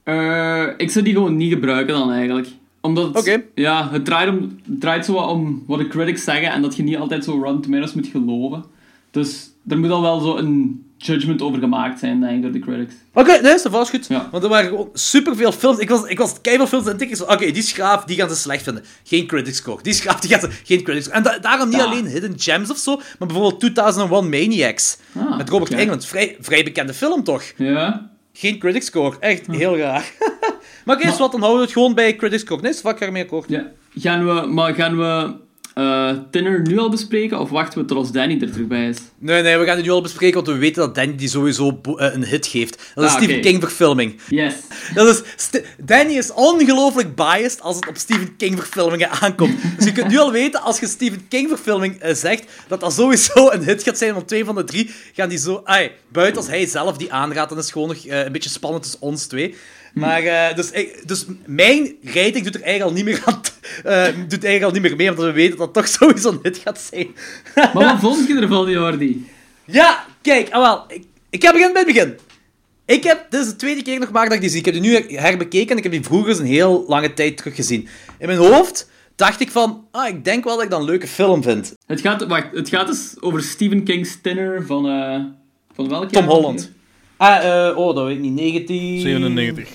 Eh, ik zou die gewoon niet gebruiken dan eigenlijk. Omdat het, ja, het, draait om, het draait zo wat om wat de critics zeggen en dat je niet altijd zo Rotten Tomatoes moet geloven. Dus er moet al wel zo een judgment over gemaakt zijn, denk ik, door de critics. Oké, nee, dat vast goed. Ja. Want er waren gewoon superveel films. Ik was, ik was keihard films het tikken. Oké, die schraaf, die gaan ze slecht vinden. Geen critics score. Die schraaf, die gaan ze... Geen critics score. En da- daarom niet Ja. alleen Hidden Gems of zo, maar bijvoorbeeld 2001 Maniacs. Ah, met Robert oké. Englund. Vrij, vrij bekende film, toch? Ja? Geen critics score. Echt heel raar. maar oké, is wat, dan houden we het gewoon bij critics is wat ik ermee akkoord. ja. Gaan we, maar gaan we eh Tinner nu al bespreken of wachten we tot als Danny er terug bij is? Nee, nee, we gaan het nu al bespreken, want we weten dat Danny die sowieso eh, een hit geeft. Dat is Ah, Stephen oké. King verfilming. Yes. Dat is, St- Danny is ongelooflijk biased als het op Stephen King verfilmingen aankomt. Dus je kunt nu al weten, als je Stephen King verfilming eh, zegt, dat dat sowieso een hit gaat zijn, want twee van de drie gaan die zo... Ai, buiten als hij zelf die aanraadt, dan is het gewoon nog een beetje spannend tussen ons twee. Maar, eh, dus, ik- dus mijn rating doet er eigenlijk al niet meer aan... eh, doet eigenlijk al niet meer mee, omdat we weten dat het toch sowieso een hit gaat zijn. Maar wat vond je ervan, Jordi? Ja, kijk, ah, wel, ik, ik ga beginnen bij het begin. Ik heb, dit is de tweede keer nog maar dat ik die zie. Ik heb die nu herbekeken en ik heb die vroeger eens een heel lange tijd teruggezien. In mijn hoofd dacht ik van, ah, ik denk wel dat ik dat een leuke film vind. Het gaat, wacht, het gaat dus over Stephen King's Tinner van, eh van welk Tom jaar? Holland. Ah, eh, oh, dat weet ik niet, 19... 97.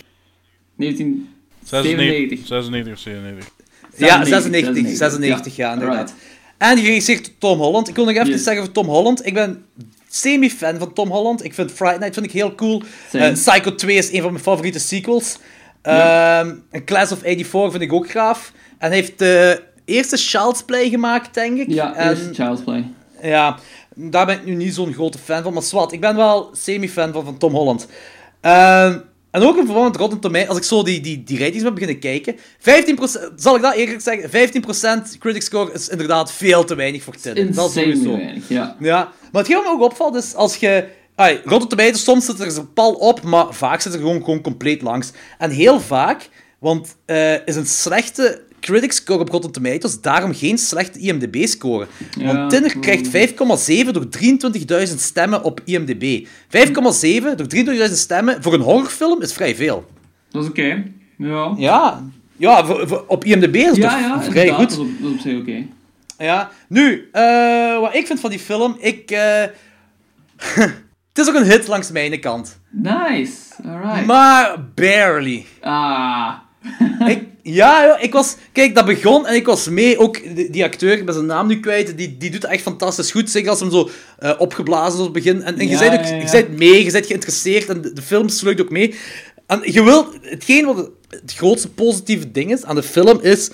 1997. 96 of 97. Ja, 96, 96, 96, ja, inderdaad. En die geregisseerd door Tom Holland. Ik wil nog even Yes. zeggen over Tom Holland. Ik ben semi-fan van Tom Holland. Ik vind Friday Night vind ik heel cool. Eh, Psycho 2 is een van mijn favoriete sequels. Ja. En Class of 84 vind ik ook gaaf. En hij heeft de eerste Child's Play gemaakt, denk ik. Ja, en, Child's Play. ja. daar ben ik nu niet zo'n grote fan van. Maar zwart, ik ben wel semi-fan van, van Tom Holland. Ehm, en ook in verband met Rotten Tomatoes, als ik zo die, die, die ratings ben beginnen kijken, 15%, zal ik dat eerlijk zeggen, 15% critic score is inderdaad veel te weinig voor Tenet. Dat is sowieso. weinig, ja. Ja, maar hetgeen wat me ook opvalt is als je. Ay, Rotten Tomatoes, soms zit er een pal op, maar vaak zit er gewoon, gewoon compleet langs. En heel vaak, want eh, is een slechte critic score op Rotten Tomatoes daarom geen slechte IMDb-score. Ja. Want Tinner krijgt 5,7 door 23.000 stemmen op IMDb. 5,7 door 23.000 stemmen voor een horrorfilm is vrij veel. Dat is oké. Ja. Ja, ja voor- voor- op IMDb is het Ja, toch ja, vrij goed. Dat is op, dat is op zich oké. Ja, nu, eh, wat ik vind van die film, ik... eh, het is ook een hit langs mijn kant. Nice. Alright. Maar barely. Ah. ik, ja, joh, ik was... Kijk, dat begon en ik was mee. Ook die, die acteur, ik ben zijn naam nu kwijt, die, die doet echt fantastisch goed. Zeker als hem zo eh, opgeblazen is op het begin. En, en je bent ook ja, je bent mee, je bent geïnteresseerd en de, de film sluit ook mee. En je wilt... Hetgeen wat het grootste positieve ding is aan de film is...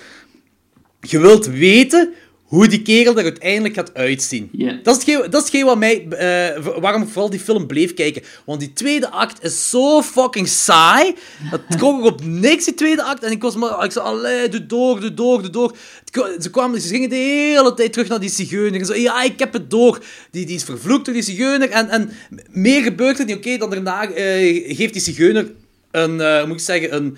Je wilt weten hoe die kerel er uiteindelijk gaat uitzien. Dat, is hetgeen, dat is hetgeen wat mij, eh, waarom ik vooral die film bleef kijken. Want die tweede act is zo fucking saai. Het kwam ook op niks, die tweede act. En ik was maar, ik zei, allee, doe door, doe door, doe door. Het Ze, kwamen, ze gingen de hele tijd terug naar die zigeuner. En zo, ja, ik heb het door. Die, die is vervloekt door die zigeuner. En, en meer gebeurt er niet. Oké, dan daarna eh, geeft die zigeuner een, eh, moet ik zeggen, een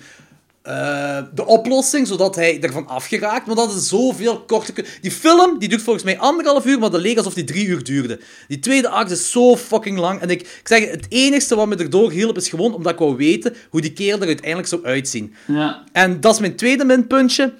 eh, de oplossing, zodat hij ervan afgeraakt. Maar dat is zoveel korte... Die film, die duurt volgens mij anderhalf uur, maar dat leek alsof die drie uur duurde. Die tweede act is zo fucking lang. En ik, ik zeg, het enigste wat me erdoor hielp, is gewoon omdat ik wou weten hoe die kerel er uiteindelijk zou uitzien. Ja. En dat is mijn tweede minpuntje.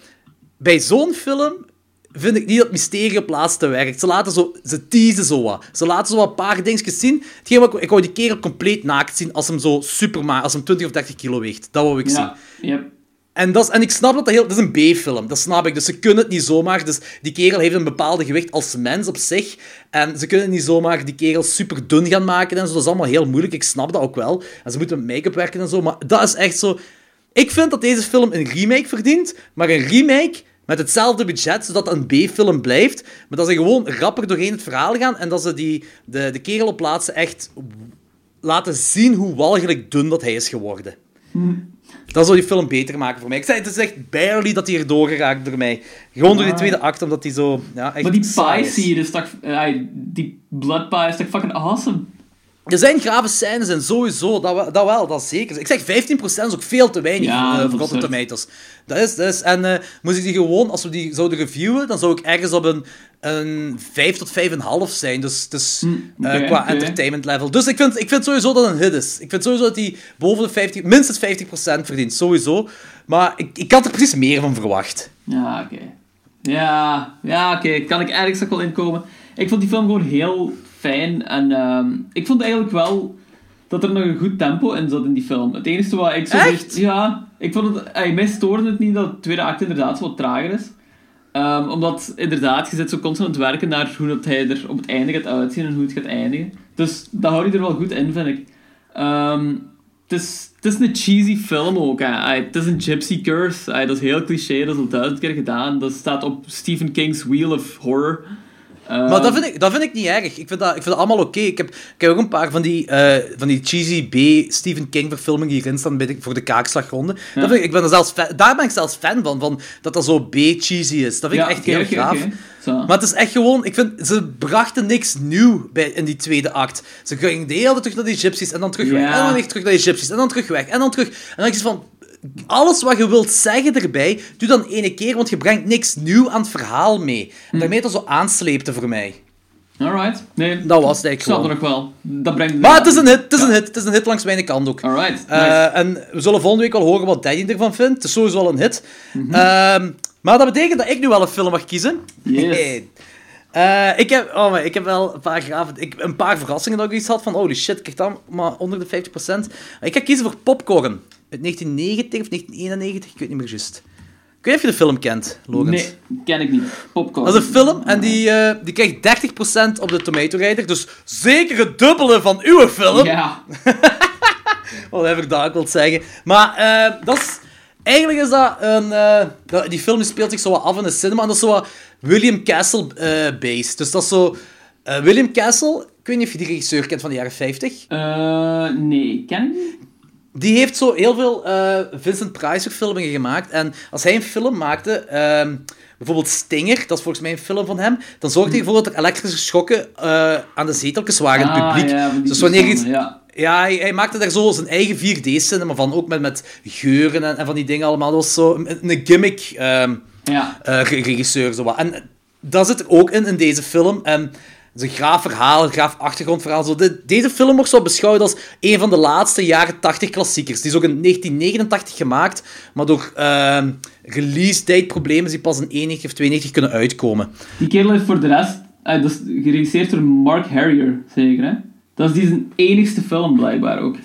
Bij zo'n film vind ik niet dat mysterie op laatste werkt. Ze laten zo... Ze teasen zo wat. Ze laten zo wat een paar dingetjes zien. Hetgeen wat ik, wou die kerel compleet naakt zien als hem zo super als hem 20 of 30 kilo weegt. Dat wou ik zien. Yep. En, dat is, en ik snap dat dat heel... Dat is een B-film, dat snap ik. Dus ze kunnen het niet zomaar... Dus die kerel heeft een bepaalde gewicht als mens op zich. En ze kunnen niet zomaar die kerel super dun gaan maken en zo. Dat is allemaal heel moeilijk. Ik snap dat ook wel. En ze moeten met make-up werken en zo. Maar dat is echt zo... Ik vind dat deze film een remake verdient. Maar een remake met hetzelfde budget, zodat het een B-film blijft. Maar dat ze gewoon rapper doorheen het verhaal gaan. En dat ze die, de, de kerel op plaatsen echt laten zien hoe walgelijk dun dat hij is geworden. Dat zou die film beter maken voor mij. Ik zei, het is echt barely dat hij er doorgeraakt door mij. Gewoon door die tweede act, omdat hij zo... Ja, echt Maar die pie scene is toch... eh, die blood pie is toch fucking awesome? Er zijn grave scènes en sowieso, dat, wel- dat wel, dat zeker. Ik zeg 15% is ook veel te weinig Ja, dat voor Rotten. Tomatoes. Dat is, dat is, en eh, moest ik die gewoon, als we die zouden reviewen, dan zou ik ergens op een, een 5 tot 5,5 zijn. Dus, dus Hm, eh, qua entertainment level. Dus ik vind, ik vind sowieso dat het een hit is. Ik vind sowieso dat hij boven de 50, minstens 50% verdient. Sowieso. Maar ik, ik had er precies meer van verwacht. Ja, oké. Ja, ja oké. Kan ik ergens ook wel inkomen. Ik vond die film gewoon heel fijn. En ehm, ik vond eigenlijk wel dat er nog een goed tempo in zat in die film. Het enige wat ik zo... Echt? Ja. Ik vond het... ey, mij stoorde het niet dat de tweede act inderdaad wat trager is. Ehm, omdat, inderdaad, je zit zo constant aan het werken naar hoe dat hij er op het einde gaat uitzien en hoe het gaat eindigen. Dus dat houdt hij er wel goed in, vind ik. Ehm, het is, het is een cheesy film ook. Hè. Het is een gypsy curse. Ey, dat is heel cliché, dat is al duizend keer gedaan. Dat staat op Stephen King's Wheel of Horror. Maar dat vind, ik, dat vind ik niet erg. Ik vind dat, ik vind dat allemaal oké. Ik, heb, ik heb ook een paar van die, eh, van die cheesy B Stephen King verfilmingen die hierin staan voor de kaakslagronde. Dat vind ik, ik ben er zelfs fan- daar ben ik zelfs fan van, van dat dat zo B-cheesy is. Dat vind ik echt heel oké, gaaf. Maar het is echt gewoon, ik vind, ze brachten niks nieuw bij, in die tweede act. Ze gingen de hele tijd terug naar die gypsies en dan terug weg. En dan weer terug naar die gypsies en dan terug weg. En dan terug. En dan je van, alles wat je wilt zeggen erbij, doe dan ene keer, want je brengt niks nieuw aan het verhaal mee. En daarmee dat zo aansleepte voor mij. Alright. Nee, Dat was het ik eigenlijk snap gewoon. het nog wel. Dat brengt Maar het is een hit, het is een hit, het is een hit langs mijn kant ook. Alright. Nice. Eh, en we zullen volgende week wel horen wat Danny ervan vindt. Het is sowieso wel een hit. Mhm. Ehm, maar dat betekent dat ik nu wel een film mag kiezen. Yes. Eh, ik, heb, oh, maar ik heb wel een paar, graven, ik, een paar verrassingen dat ik iets had van holy shit, ik krijg dan maar onder de 50%. Ik ga kiezen voor Popcorn. Uit 1990 of 1991, ik weet niet meer juist. Ik weet niet of je de film kent, Logan. Nee, ken ik niet. Popcorn. Dat is een film en die, eh, die krijgt 30% op de Tomato Rider. Dus zeker het dubbele van uw film. Ja. Whatever ik dat ook wil zeggen. Maar eh, dat is... Eigenlijk is dat een... eh, dat- die film speelt zich zo wat af in de cinema. En dat is zo wat William Castle-based. dus dat is zo... William Castle, ik weet niet of je die regisseur kent van de jaren 50. Eh, nee, ken ik niet? Die heeft zo heel veel eh, Vincent Price verfilmingen gemaakt. En als hij een film maakte, ehm, bijvoorbeeld Stinger, dat is volgens mij een film van hem, dan zorgde hij ervoor dat er elektrische schokken eh, aan de zeteltjes waren in het Ah, publiek. ja, dus wanneer iets, ja. Ja, hij, hij maakte daar zo zijn eigen 4D-cinema van, ook met, met geuren en, en van die dingen allemaal. Dat was zo een, een gimmick ehm, Ja. eh, re- regisseur. Zo wat. En dat zit er ook in, in deze film. En is een graaf verhaal, een graaf achtergrondverhaal. Zo. De- deze film wordt zo beschouwd als een van de laatste jaren 80 klassiekers. Die is ook in 1989 gemaakt, maar door ehm, release date problemen is die pas in 91 of 92 kunnen uitkomen. Die kerel heeft voor de rest... dat is geregisseerd door Mark Harrier, zeker, hè? Dat is die zijn enigste film, blijkbaar ook.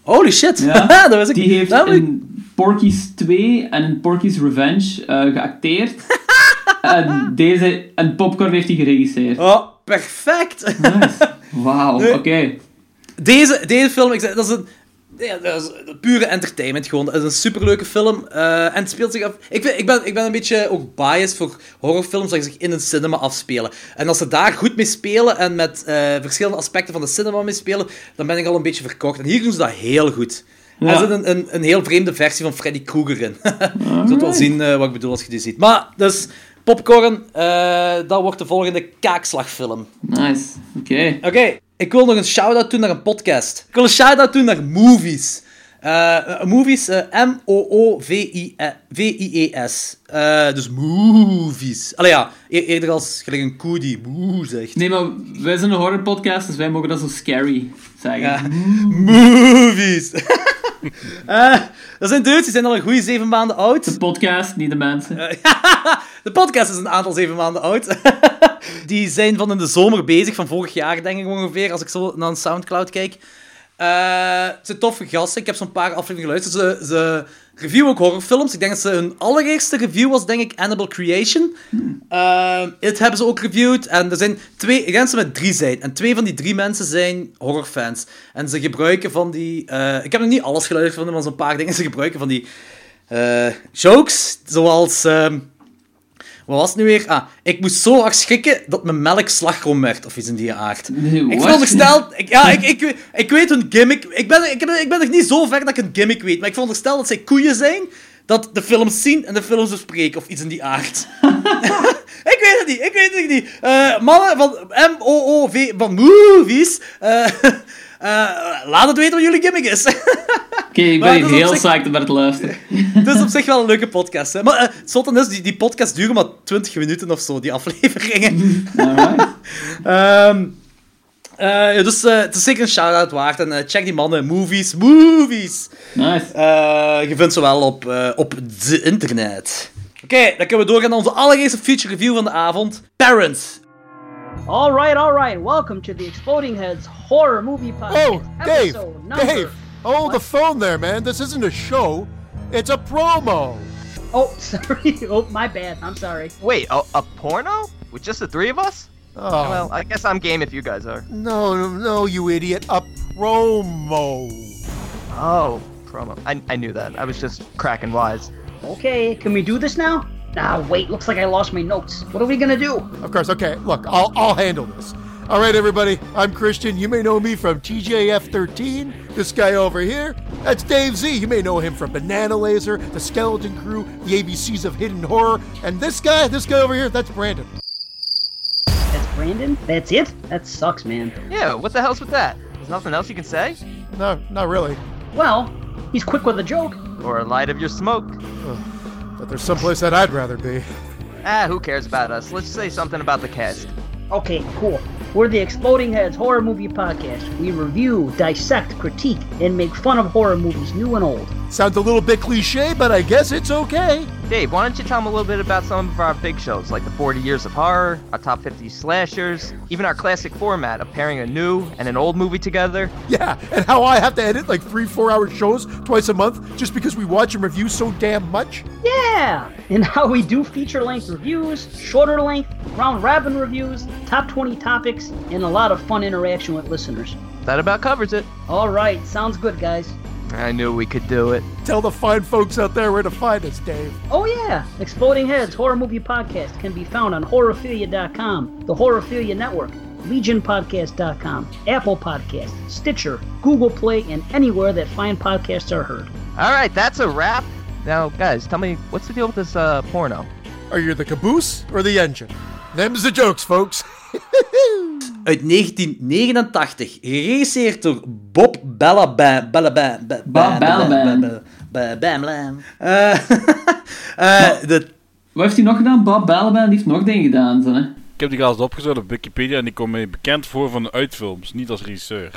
Holy shit, Ja. dat was ik Die heeft in Porky's 2 en in Porky's Revenge eh, geacteerd. en, deze, en Popcorn heeft hij geregisseerd. Oh, perfect! Nice. Wauw, oké. Deze, deze film, ik zeg, dat is een... Ja, dat is pure entertainment gewoon. Het is een superleuke film. eh, en het speelt zich af... Ik, vind, ik, ben, ik ben een beetje ook biased voor horrorfilms die zich in een cinema afspelen. En als ze daar goed mee spelen en met eh, verschillende aspecten van de cinema mee spelen, dan ben ik al een beetje verkocht. En hier doen ze dat heel goed. Ja. Er zit een, een, een heel vreemde versie van Freddy Krueger in. je zult wel zien eh, wat ik bedoel als je die ziet. Maar, dus... Popcorn, eh, dat wordt de volgende kaakslagfilm. Nice, oké. Oké, ik wil nog een shout-out doen naar een podcast. Ik wil een shout-out doen naar Movies. Eh, movies, eh, M-O-O-V-I-E-S. Dus Movies. Allee ja, e- eerder als gelijk een koe die moe zegt. Nee, maar wij zijn een horrorpodcast, dus wij mogen dat zo scary zeggen. Ja. Movies. Eh, dat zijn Duits, die zijn al een goede zeven maanden oud. De podcast, niet de mensen. De podcast is een aantal zeven maanden oud. Die zijn van in de zomer bezig, van vorig jaar denk ik ongeveer, als ik zo naar een Soundcloud kijk. Eh, het zijn toffe gasten, ik heb zo'n paar afleveringen geluisterd. Ze, ze reviewen ook horrorfilms. Ik denk dat ze hun allereerste review was, denk ik, Annabelle Creation. Eh, het hebben ze ook reviewed. En er zijn twee, ze met drie zijn. En twee van die drie mensen zijn horrorfans. En ze gebruiken van die... eh, ik heb nog niet alles geluisterd van maar zo'n paar dingen. Ze gebruiken van die jokes, zoals... ehm, wat was het nu weer? Ah, ik moest zo hard schrikken dat mijn melk slagroom werd, of iets in die aard. Nee, Ik veronderstel... Ik, ja, ik, ik, weet- ik weet hun gimmick... Ik ben, ik, ben, ik ben nog niet zo ver dat ik een gimmick weet, maar ik veronderstel dat zij koeien zijn, dat de films zien en de films bespreken, of iets in die aard. ik weet het niet, ik weet het niet. Eh, mannen van M-O-O-V, van movies... eh, laat het weten wat jullie gimmick is. Oké, ik ben heel zich- psyched om naar te luisteren. Het is op zich wel een leuke podcast. Hè. Maar eh, het is, die, die podcast duren maar 20 minuten of zo, die afleveringen. Eh, ja, dus eh, het is zeker een shout-out waard. En eh, check die mannen, movies, movies. Nice. Eh, je vindt ze wel op, eh, op de internet. Oké, dan kunnen we doorgaan naar onze allereerste feature review van de avond. Parents. All right, all right. Welcome to the Exploding Heads Horror Movie Podcast. Oh, Dave! episode Dave! Hold What? the phone there, man. This isn't a show. It's a promo. Oh, sorry. Oh, my bad. I'm sorry. Wait, a, a porno? With just the three of us? Oh, Well, I guess I'm game if you guys are. no, no, no, you idiot. A promo. Oh, promo. I, I knew that. I was just cracking wise. Okay, can we do this now? Ah, wait. Looks like I lost my notes. What are we gonna do? Of course, okay, look, I'll, I'll handle this. All right, everybody, I'm Christian. You may know me from TJF13. This guy over here, that's Dave Z. You may know him from Banana Laser, The Skeleton Crew, the ABCs of Hidden Horror. And this guy, this guy over here, that's Brandon. That's Brandon. That's it. That sucks, man. Yeah, what the hell's with that? There's nothing else you can say? No, not really. Well, he's quick with a joke. Or a light of your smoke? But there's someplace that I'd rather be. Ah, who cares about us? Let's say something about the cast. Okay, cool. We're the Exploding Heads Horror Movie Podcast. We review, dissect, critique, and make fun of horror movies, new and old. Sounds a little bit cliche, but I guess it's okay. Dave, why don't you tell them a little bit about some of our big shows, like the 40 Years of Horror, our top 50 slashers, even our classic format of pairing a new and an old movie together? Yeah, and how I have to edit like three, four hour shows twice a month just because we watch and review so damn much? Yeah! And how we do feature length reviews, shorter length, round robin reviews, top 20 topics, and a lot of fun interaction with listeners. That about covers it. Alright, sounds good, guys. I knew we could do it. Tell the fine folks out there where to find us, Dave. Oh, yeah! Exploding Heads Horror Movie Podcast can be found on Horrorphilia.com, the Horrorphilia Network, legionpodcast.com, Apple Podcast, Stitcher, Google Play, and anywhere that fine podcasts are heard. All right, that's a wrap. Now, guys, tell me what's the deal with this uh, porno? Are you the caboose or the engine? Them's the jokes, folks. Uit 1989, geregisseerd door Bob Ba- Balaban. Eh, eh, de Wat heeft hij nog gedaan? Bob Balaban die heeft nog dingen gedaan. Zo, hè? Ik heb die gast opgezocht op Wikipedia en die komt mij bekend voor van de uitfilms, niet als regisseur.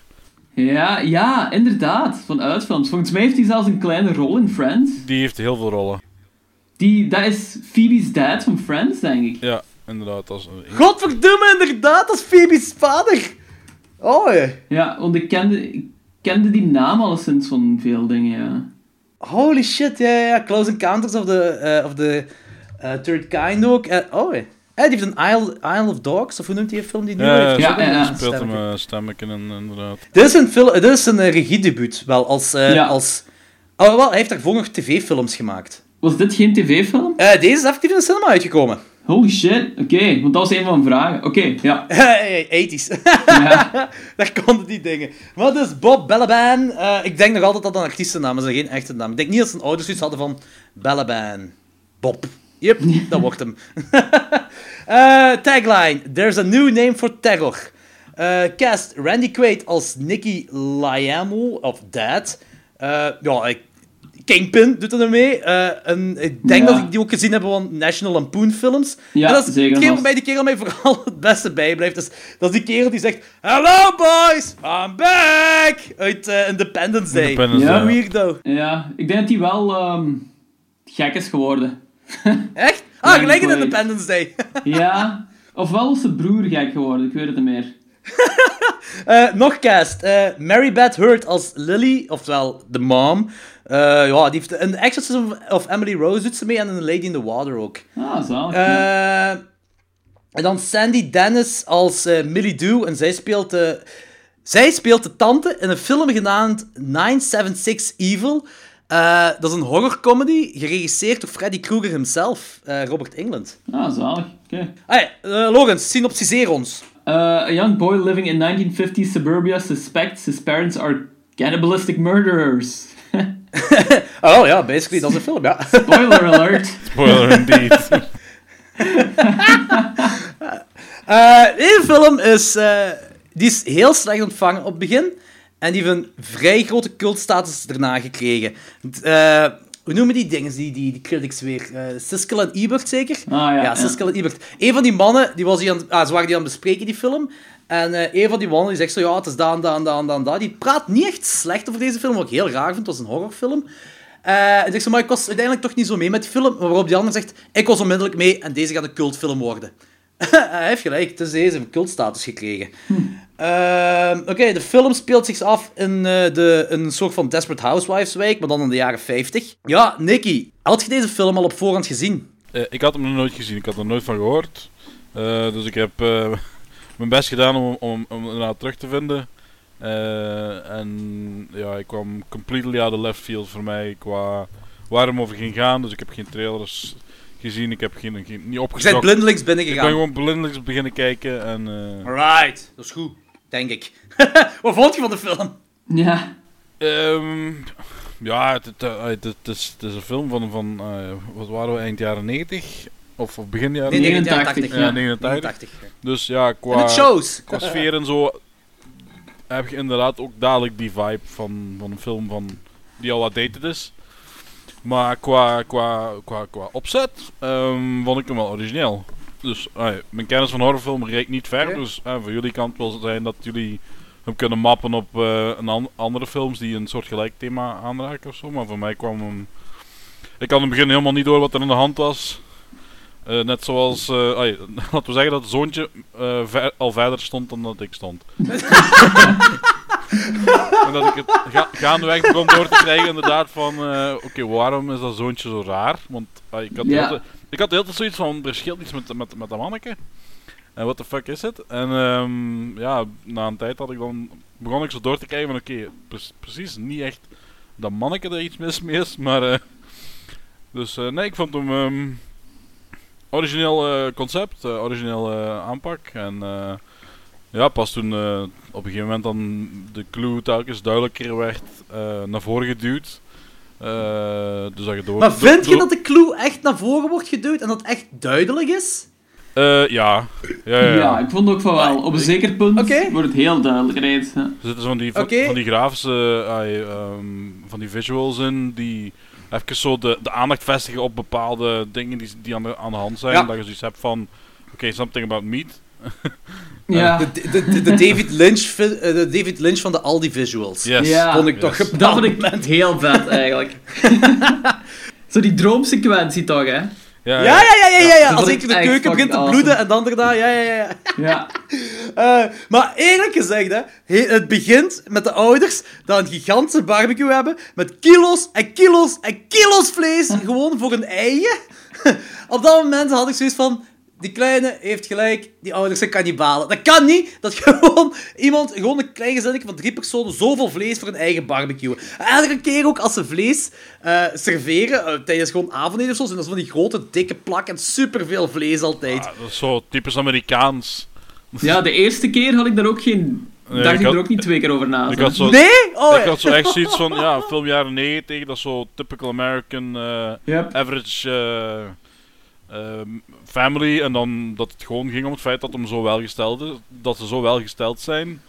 Ja, ja, inderdaad. Van uitfilms. Volgens mij heeft hij zelfs een kleine rol in Friends. Die heeft heel veel rollen. Die, dat is Phoebe's dad van Friends, denk ik. Ja, inderdaad. Als, Godverdomme, inderdaad, dat is Phoebe's vader. Oh, ja. Ja, want ik kende, ik kende die naam alleszins van veel dingen, ja. Holy shit, ja, ja, ja. Close Encounters of the, eh, of the eh, Third Kind ook. Eh, oh, ja. Eh, die heeft een Isle, Isle of Dogs, of hoe noemt die een film die nu ja, heeft? ja, ja, een ja. speelt hem uh, stemmetje in, inderdaad. Dit is een, dit is een regiedebuut, wel, als... eh, Ja. als oh, wel, hij heeft daarvoor nog tv-films gemaakt. Was dit geen tv-film? Eh, deze is effectief in de cinema uitgekomen. Holy shit, oké, want dat was een van mijn vragen. Oké, ja. Hey, 80s. ja. Daar konden die dingen. Maar dus Bob Balaban. eh, ik denk nog altijd dat dat een artiestennaam is en geen echte naam. Ik denk niet dat zijn ouders iets hadden van Balaban. Bob. Yep, dat wordt hem. Eh, tagline. There's a new name for terror. Eh, cast Randy Quaid als Nicky Liamo, of Dad. Ja, ik, Kingpin doet er nog mee. Eh, en ik denk Ja. dat ik die ook gezien heb van National Lampoon films. Ja, en dat is zeker hetgeen waarbij die kerel mij vooral het beste bijblijft. Dus, dat is die kerel die zegt... Hello boys, I'm back! Uit eh, Independence Day. Independence Ja. Day. Weirdo. ja, ik denk dat hij wel ehm, gek is geworden. Echt? Ah, gelijk in. Independence Day. Ja, ofwel was zijn broer gek geworden, ik weet het niet meer. Eh, nog cast. Eh, Mary Beth Hurt als Lily, oftewel de mom. Eh, ja, die heeft The Exorcism of Emily Rose doet ze mee en The Lady in the Water ook. Ah, zalig. En dan Sandy Dennis als Millie Doo. En zij speelt, de, zij speelt de tante in een film genaamd 976 Evil. Dat is een horrorcomedy, geregisseerd door Freddy Krueger himself, Robert England. ah, zalig. Oké. Hey, eh Logan, synopsiseer ons. Uh, a young boy living in 1950s suburbia suspects his parents are cannibalistic murderers. Oh ja, basically, dat is een film, ja. Spoiler alert. Spoiler indeed. Eh, deze film is, eh, die is heel slecht ontvangen op het begin. En die heeft een vrij grote cultstatus daarna gekregen. Eh, hoe noemen die dingen, die, die, die critics weer? Eh Siskel en Ebert zeker? Ah, ja, ja. Siskel en Ebert. Een van die mannen, die was die aan, ah, ze waren die aan het bespreken, die film. En eh, een van die mannen die zegt zo, ja, het is daan, daan, daan, daan, daan. Die praat niet echt slecht over deze film, wat ik heel raar vind. Het was een horrorfilm. Eh en zegt zo, maar ik was uiteindelijk toch niet zo mee met die film. Waarop die ander zegt, ik was onmiddellijk mee en deze gaat een cultfilm worden. Hij heeft gelijk, het is deze cultstatus gekregen. Ehm, Oké, de film speelt zich af in eh, de, een soort van Desperate Housewives wijk, maar dan in de jaren 50. Ja, Nicky, had je deze film al op voorhand gezien? Eh, ik had hem nog nooit gezien, ik had er nooit van gehoord. Eh, dus ik heb mijn best gedaan om, om, om hem terug te vinden. En ja, ik kwam completely out of left field voor mij qua waar hem over ging gaan. Dus ik heb geen trailers gezien, ik heb geen, geen, niet Je bent opgezocht. blindelings Ik ben binnengegaan. gewoon blindelings beginnen kijken en... eh, Alright, dat is goed, denk ik. Wat vond je van de film? Ja. Ehm, ja, het, het, eh, het, het is, het is een film van, van eh, wat waren we, eind jaren 90? Of, of begin jaren Nee, 90? 89. Ja, Ja, 89. 89. Dus ja, qua, qua sfeer en zo heb je inderdaad ook dadelijk die vibe van, van een film van, die al wat dated is. Maar qua, qua, qua, qua opzet ehm, vond ik hem wel origineel. Dus mijn kennis van horrorfilm reikt niet ver. Dus ah, voor jullie kant wil zijn dat jullie hem kunnen mappen op eh, een an- andere films die een soort gelijk thema aanraken of zo. Maar voor mij kwam hem... Ik had in het begin helemaal niet door wat er aan de hand was. Eh, net zoals, eh, laten we zeggen dat het zoontje eh, ver- al verder stond dan dat ik stond. en dat ik het ga gaandeweg begon door te krijgen inderdaad van, eh, oké, waarom is dat zoontje zo raar? Want ai, ik had te- ik had heel tijd zoiets van, er scheelt iets met, met, met dat manneke. En what the fuck is het? En ehm, ja, na een tijd had ik dan, begon ik zo door te kijken van, oké, pre- precies, niet echt dat manneke er iets mis mee is, maar... eh, dus eh, nee, ik vond hem... ehm, origineel concept, origineel aanpak. En eh, Ja, pas toen eh, op een gegeven moment dan de clue telkens duidelijker werd eh, naar voren geduwd. Eh, dus dat je door... Maar door- vind je dat de clue echt naar voren wordt geduwd en dat het echt duidelijk is? Eh, ja. Ja, ja, Ja, ja. ik vond ook van wel. Op een zeker punt wordt het heel duidelijk reeds. Er zitten van die, van, die grafische, ai, ehm, van die visuals in, die even zo de, de aandacht vestigen op bepaalde dingen die, die aan, de, aan de hand zijn. Ja. Dat je zoiets hebt van, oké, something about meat. Ja. De, de, de, de David Lynch, eh, de David Lynch van de Aldi visuals. Yes. Ja. Vond ik toch Yes. een Dat vond ik heel vet, eigenlijk. Zo die droomsequentie toch, hè? Ja, Ja, ja, ja, ja, ja, ja. dat Als ik ik de keuken begint te bloeden awesome. en dan daarna, ja, ja, ja. ja. Ja. Eh, maar eerlijk gezegd, hè, he- het begint met de ouders die een gigantische barbecue hebben met kilo's en kilo's en kilo's vlees gewoon voor hun eigen. Op dat moment had ik zoiets van, die kleine heeft gelijk, die ouders zijn kannibalen. Dat kan niet, dat gewoon iemand, gewoon een klein gezinnetje van drie personen, zoveel vlees voor hun eigen barbecue. En elke keer ook als ze vlees eh, serveren, eh, tijdens gewoon avondeten of zo, zijn dat van die grote, dikke plakken, superveel vlees altijd. Ah, dat is zo typisch Amerikaans. ja, de eerste keer had ik daar ook geen... Nee, dacht ik had- er ook niet twee keer over na. Ik had zo, Nee? Oh, ik had zo echt zoiets van, ja, film jaren 90, dat is zo typical American eh, Yep. average eh, ehm, family. En dan dat het gewoon ging om het feit dat, hem zo welgesteld is, dat ze zo welgesteld zijn.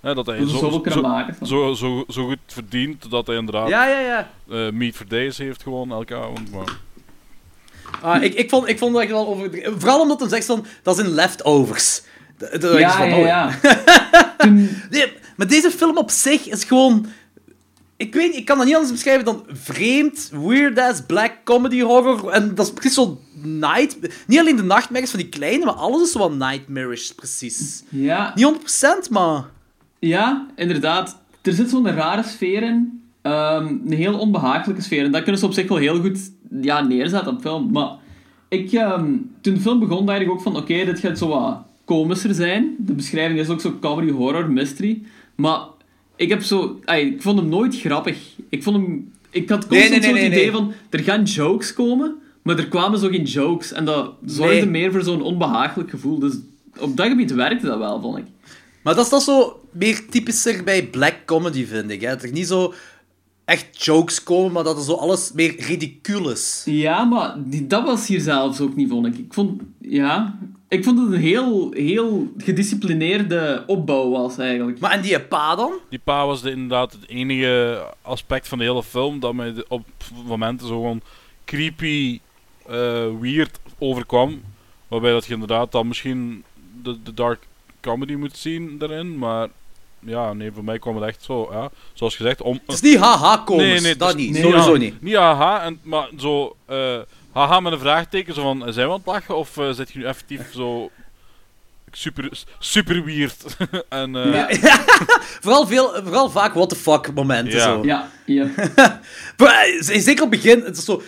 Hè, dat hij Dat zo, zo, maken. zo, zo, zo goed verdient dat hij inderdaad Ja, ja, ja. eh, meat for days heeft gewoon elke avond. Maar, Ah, ik, ik, vond, ik vond dat echt wel overdreven. Vooral omdat hij zegt van, dat zijn leftovers. Ja, van, ja, oh, ja. Nee, maar deze film op zich is gewoon... Ik weet niet, ik kan dat niet anders beschrijven dan vreemd, weird-ass black comedy horror. En dat is precies zo night... Niet alleen de nachtmerries van die kleine, maar alles is zo wat nightmarish, precies. ja, Niet 100%, maar... ja, inderdaad. Er zit zo'n rare sfeer in. Ehm, een heel onbehagelijke sfeer. En dat kunnen ze op zich wel heel goed ja, neerzetten op film. Maar ik, ehm, toen de film begon, dacht ik ook van... Oké, dit gaat zo wat komischer zijn. De beschrijving is ook zo comedy, horror, mystery. Maar ik heb zo... ik vond hem nooit grappig. Ik vond hem... Ik had constant Nee, nee, nee, zo het nee, idee van... Er gaan jokes komen, maar er kwamen zo geen jokes. En dat zorgde meer voor zo'n onbehagelijk gevoel. Dus op dat gebied werkte dat wel, vond ik. Maar dat is dat zo meer typischer bij black comedy, vind ik. Hè? Dat er niet zo echt jokes komen, maar dat er zo alles meer ridicuul is. Ja, maar die, dat was hier zelfs ook niet, vond ik. Ik vond, ja, ik vond het een heel, heel gedisciplineerde opbouw was, eigenlijk. Maar en die pa dan? die pa was de, inderdaad het enige aspect van de hele film dat mij op momenten zo gewoon creepy, eh, weird overkwam. Waarbij dat je inderdaad dan misschien de, de dark comedy moet zien daarin. Maar ja, nee, voor mij kwam het echt zo, ja, zoals gezegd, om... Het is niet haha-komers, Nee, nee, dat niet. nee, Sowieso niet. Niet haha, en, maar zo, eh, haha met een vraagteken, zo van, zijn we aan het lachen of eh, zit je nu effectief zo super, super weird? en, eh, Vooral, veel, vooral vaak what the fuck momenten. Ja. Zo. Ja. Maar, eh, Zeker op het begin, het is zo,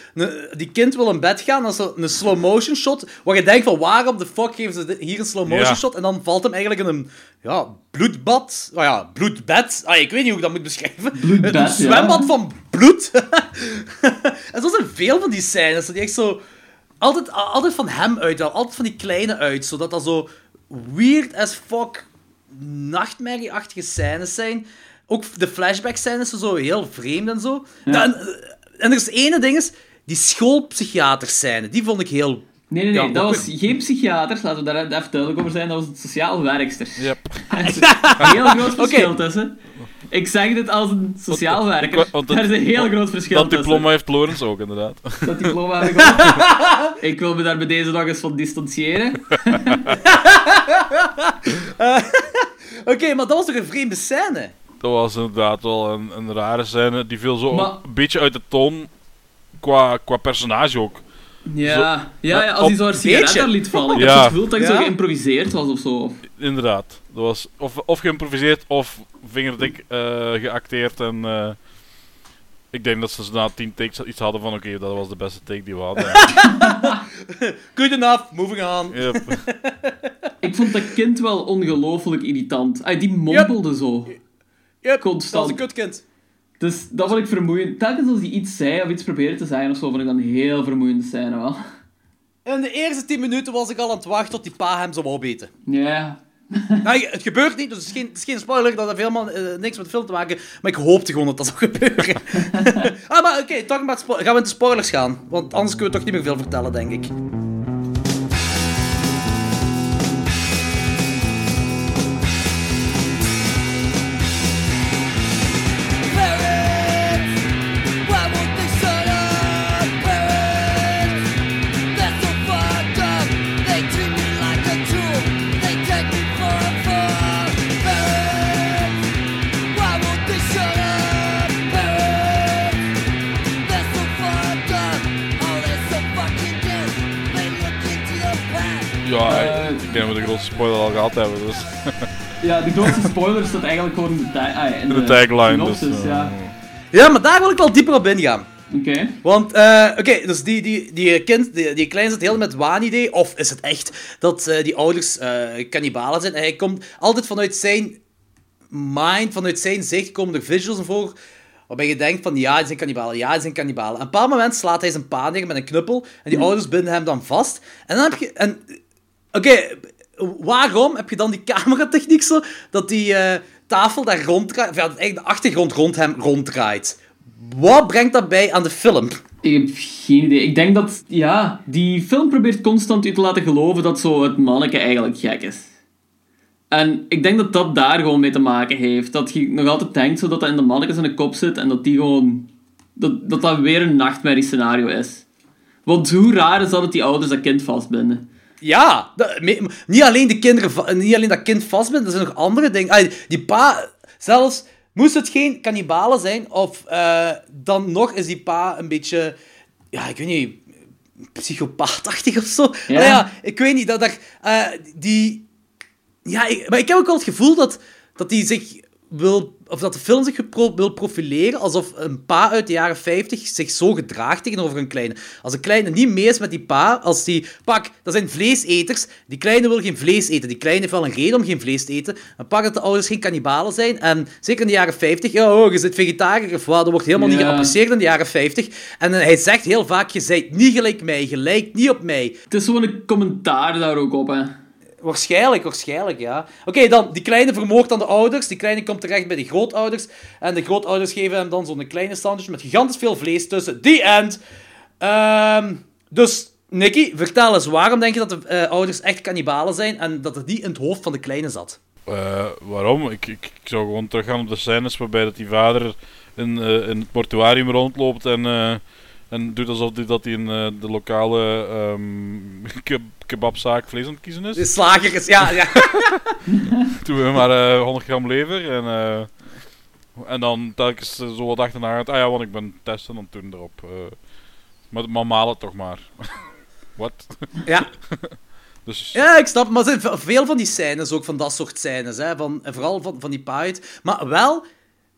die kind wil in bed gaan, dat is zo een slow motion shot, waar je denkt van waarom de fuck geven ze dit- hier een slow motion Ja. shot, en dan valt hem eigenlijk in een ja, bloedbad, nou ja, bloedbed, ah, ik weet niet hoe ik dat moet beschrijven, Bloedbed, een ja. zwembad van bloed. en zo zijn veel van die scènes, dat die echt zo, altijd, altijd van hem uit, altijd van die kleine uit, zodat dat zo weird as fuck nachtmerrieachtige scènes zijn. Ook de flashback scènes zijn zo heel vreemd en zo. Ja. En, en er is ene ding is, die schoolpsychiater scène, die vond ik heel... Nee, nee, nee, Ja, dat was geen psychiaters, laten we daar even duidelijk over zijn, dat was het sociaal werkster. yep. Er is een heel groot verschil tussen. Ik zeg dit als een sociaal Want- werker. want- Er is een heel groot verschil Dat tussen. diploma heeft Lawrence ook, inderdaad. Dat diploma heb ik ook. Ik wil me daar bij deze nog eens van distancieren. Oké, maar dat was toch een vreemde scène? Dat was inderdaad wel een, een rare scène. Die viel zo Maar- een beetje uit de toon qua, qua personage ook. Ja, ja, ja als hij zo een sigaret daar liet vallen. Ik Ja. heb het gevoel dat hij Ja. zo geïmproviseerd was of zo. Inderdaad. Dat was of, of geïmproviseerd of vingerdik eh, geacteerd. En eh, ik denk dat ze na tien takes iets hadden van oké, dat was de beste take die we hadden. Good enough, moving on. Yep. Ik vond dat kind wel ongelooflijk irritant. Ay, die mompelde zo. Yep, Constant. dat was een kutkind. Dus dat vond ik vermoeiend. Telkens als hij iets zei of iets probeerde te zijn of zo, vond ik dan heel vermoeiende scène wel. In de eerste 10 minuten was ik al aan het wachten tot die pa hem zou opeten. Ja, Nou, het gebeurt niet, dus het is geen, het is geen spoiler. Dat heeft helemaal eh, niks met de film te maken. Maar ik hoopte gewoon dat dat zou gebeuren. ah, maar oké, talking about spo- gaan we into spoilers gaan. Want anders kunnen we toch niet meer veel vertellen, denk ik. Gehad hebben. Dus. Ja, de grootste spoiler staat eigenlijk gewoon in de, ah, in De tagline, synopsis, dus, eh, ja. Ja, maar daar wil ik wel dieper op ingaan. Oké. Want, eh, oké, dus die, die, die kind, die, die kleine zit heel met waanidee, of is het echt dat eh, die ouders eh kannibalen zijn? En hij komt altijd vanuit zijn mind, vanuit zijn zicht, komen er visuals voor, waarbij je denkt van, ja, die zijn kannibalen, ja, die zijn kannibalen. En op een bepaald moment slaat hij zijn pa neer met een knuppel, en die ouders binden hem dan vast. En dan heb je... En, oké, waarom heb je dan die cameratechniek zo, dat die eh, tafel daar ronddraait, of ja, eigenlijk de achtergrond rond hem ronddraait? Wat brengt dat bij aan de film? Ik heb geen idee. Ik denk dat, ja, die film probeert constant u te laten geloven dat zo het manneke eigenlijk gek is. En ik denk dat dat daar gewoon mee te maken heeft. Dat je nog altijd denkt dat dat in de manneke zijn kop zit en dat die gewoon... Dat dat, dat weer een nachtmerriescenario is. Want hoe raar is dat dat die ouders dat kind vastbinden? Ja, dat- me- niet alleen, de kinderen, niet alleen dat kind vastbindt, er zijn nog andere dingen. Die pa, zelfs, moest het geen kannibalen zijn, of eh, dan nog is die pa een beetje, ja, ik weet niet, psychopaatachtig of zo. Ja. Ja, ik weet niet, dat daar, eh, die, ja, ik- maar ik heb ook wel het gevoel dat, dat die zich wil, of dat de film zich gepro- wil profileren alsof een pa uit de jaren 50 zich zo gedraagt tegenover een kleine. Als een kleine niet mee is met die pa, als die, pak, dat zijn vleeseters, die kleine wil geen vlees eten, die kleine heeft wel een reden om geen vlees te eten, maar pak dat de ouders geen kannibalen zijn, en zeker in de jaren 50, ja, oh, je zit vegetariër of wat, dat wordt helemaal niet geapprecieerd in de jaren 50, en eh, hij zegt heel vaak, je zijt niet gelijk mij, je lijkt niet op mij. Het is gewoon een commentaar daar ook op, hè. Waarschijnlijk, waarschijnlijk, ja. Oké, dan, die kleine vermoogt dan de ouders. Die kleine komt terecht bij de grootouders. En de grootouders geven hem dan zo'n kleine sandwich met gigantisch veel vlees tussen. The end. Ehm, dus, Nicky, vertel eens, waarom denk je dat de eh, ouders echt kannibalen zijn en dat het niet in het hoofd van de kleine zat? Eh, waarom? Ik, ik, zou gewoon teruggaan op de scènes waarbij dat die vader in, eh, in het mortuarium rondloopt en, en doet alsof hij dat hij in de lokale ehm, kebabzaak vlees aan het kiezen is. De slager is, ja, ja. Toen we maar eh 100 gram lever en, eh, en dan telkens eh, zo wat achterna. Ah ja, want ik ben testen en toen erop. eh maar, maar maal het toch maar. Wat? ja. Dus Ja, ik snap, maar zijn ve- veel van die scènes, ook van dat soort scènes, hè, van, vooral van, van die paait. Maar wel,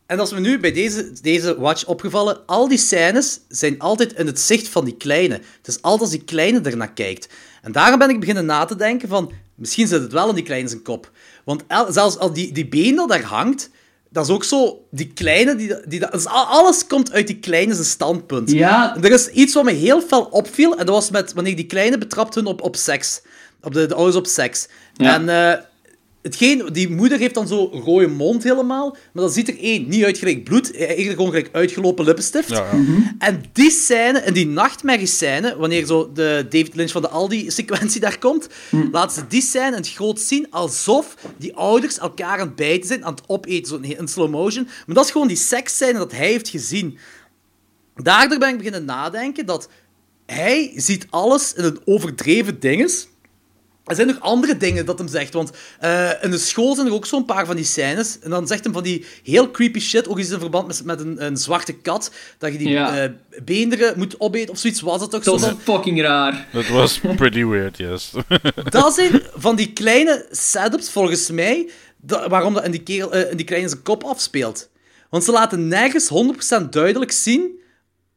en is me nu bij deze, deze watch opgevallen, al die scènes zijn altijd in het zicht van die kleine. Het is altijd als die kleine ernaar kijkt. En daarom ben ik beginnen na te denken van, misschien zit het wel in die kleine zijn kop. Want el- zelfs al die, die been dat daar hangt, dat is ook zo, die kleine, die, die, dat is alles komt uit die kleine zijn standpunt. Ja. Er is iets wat me heel fel opviel, en dat was met wanneer die kleine betrapt hun op, op seks. Op de, de ouders op seks. Ja. En eh, hetgeen, die moeder heeft dan zo'n rode mond helemaal, maar dat ziet er één, niet uit gelijk bloed, eh, eigenlijk gewoon gelijk uitgelopen lippenstift. ja, ja. En die scène, en die nachtmerrie-scène, wanneer zo de David Lynch van de Aldi-sequentie daar komt, laten ze die scène in het groot zien alsof die ouders elkaar aan het bijten zijn, aan het opeten, zo in slow motion. Maar dat is gewoon die seksscène dat hij heeft gezien. Daardoor ben ik beginnen nadenken dat hij ziet alles in een overdreven dinges. Er zijn nog andere dingen dat hem zegt, want eh, in de school zijn er ook zo'n paar van die scènes. En dan zegt hem van die heel creepy shit, ook iets in verband met, met een, een zwarte kat, dat je die Ja. eh, beenderen moet opeten, of zoiets was het toch zo Dat dan. fucking raar. Dat was pretty weird, yes. Dat zijn van die kleine setups, volgens mij, da- waarom dat in die, kerel, eh, in die kleine zijn kop afspeelt. Want ze laten nergens 100% duidelijk zien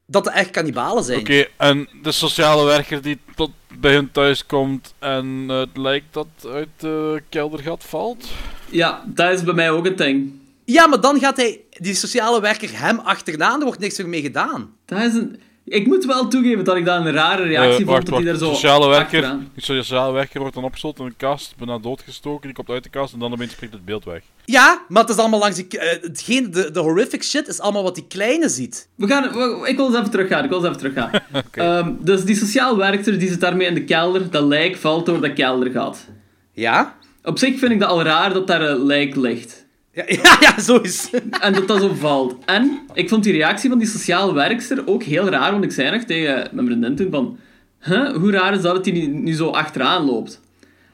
dat het echt kannibalen zijn. Oké, en de sociale werker die tot bij hun thuis komt en het lijkt dat uit de keldergat valt. Ja, dat is bij mij ook een ding. Ja, maar dan gaat hij, die sociale werker hem achterna er wordt niks meer mee gedaan. Dat is een... Ik moet wel toegeven dat ik dat een rare reactie Eh, vond, dat hij daar zo sociale werker, sociale werker wordt dan opgesloten in een kast, bijna doodgestoken, die komt uit de kast en dan opeens springt het beeld weg. Ja, maar het is allemaal langs die... eh, hetgeen, de, de horrific shit is allemaal wat die kleine ziet. We gaan, we- ik wil eens even teruggaan, ik wil eens even teruggaan. Ehm, dus die sociaal werkster die zit daarmee in de kelder, dat lijk valt door dat keldergat. Ja? Op zich vind ik dat al raar dat daar een lijk ligt. Ja, ja, ja zo is. En dat dat zo valt. En ik vond die reactie van die sociaal werkster ook heel raar, want ik zei nog tegen mijn vriendin toen van... Huh, hoe raar is dat dat hij nu, zo achteraan loopt?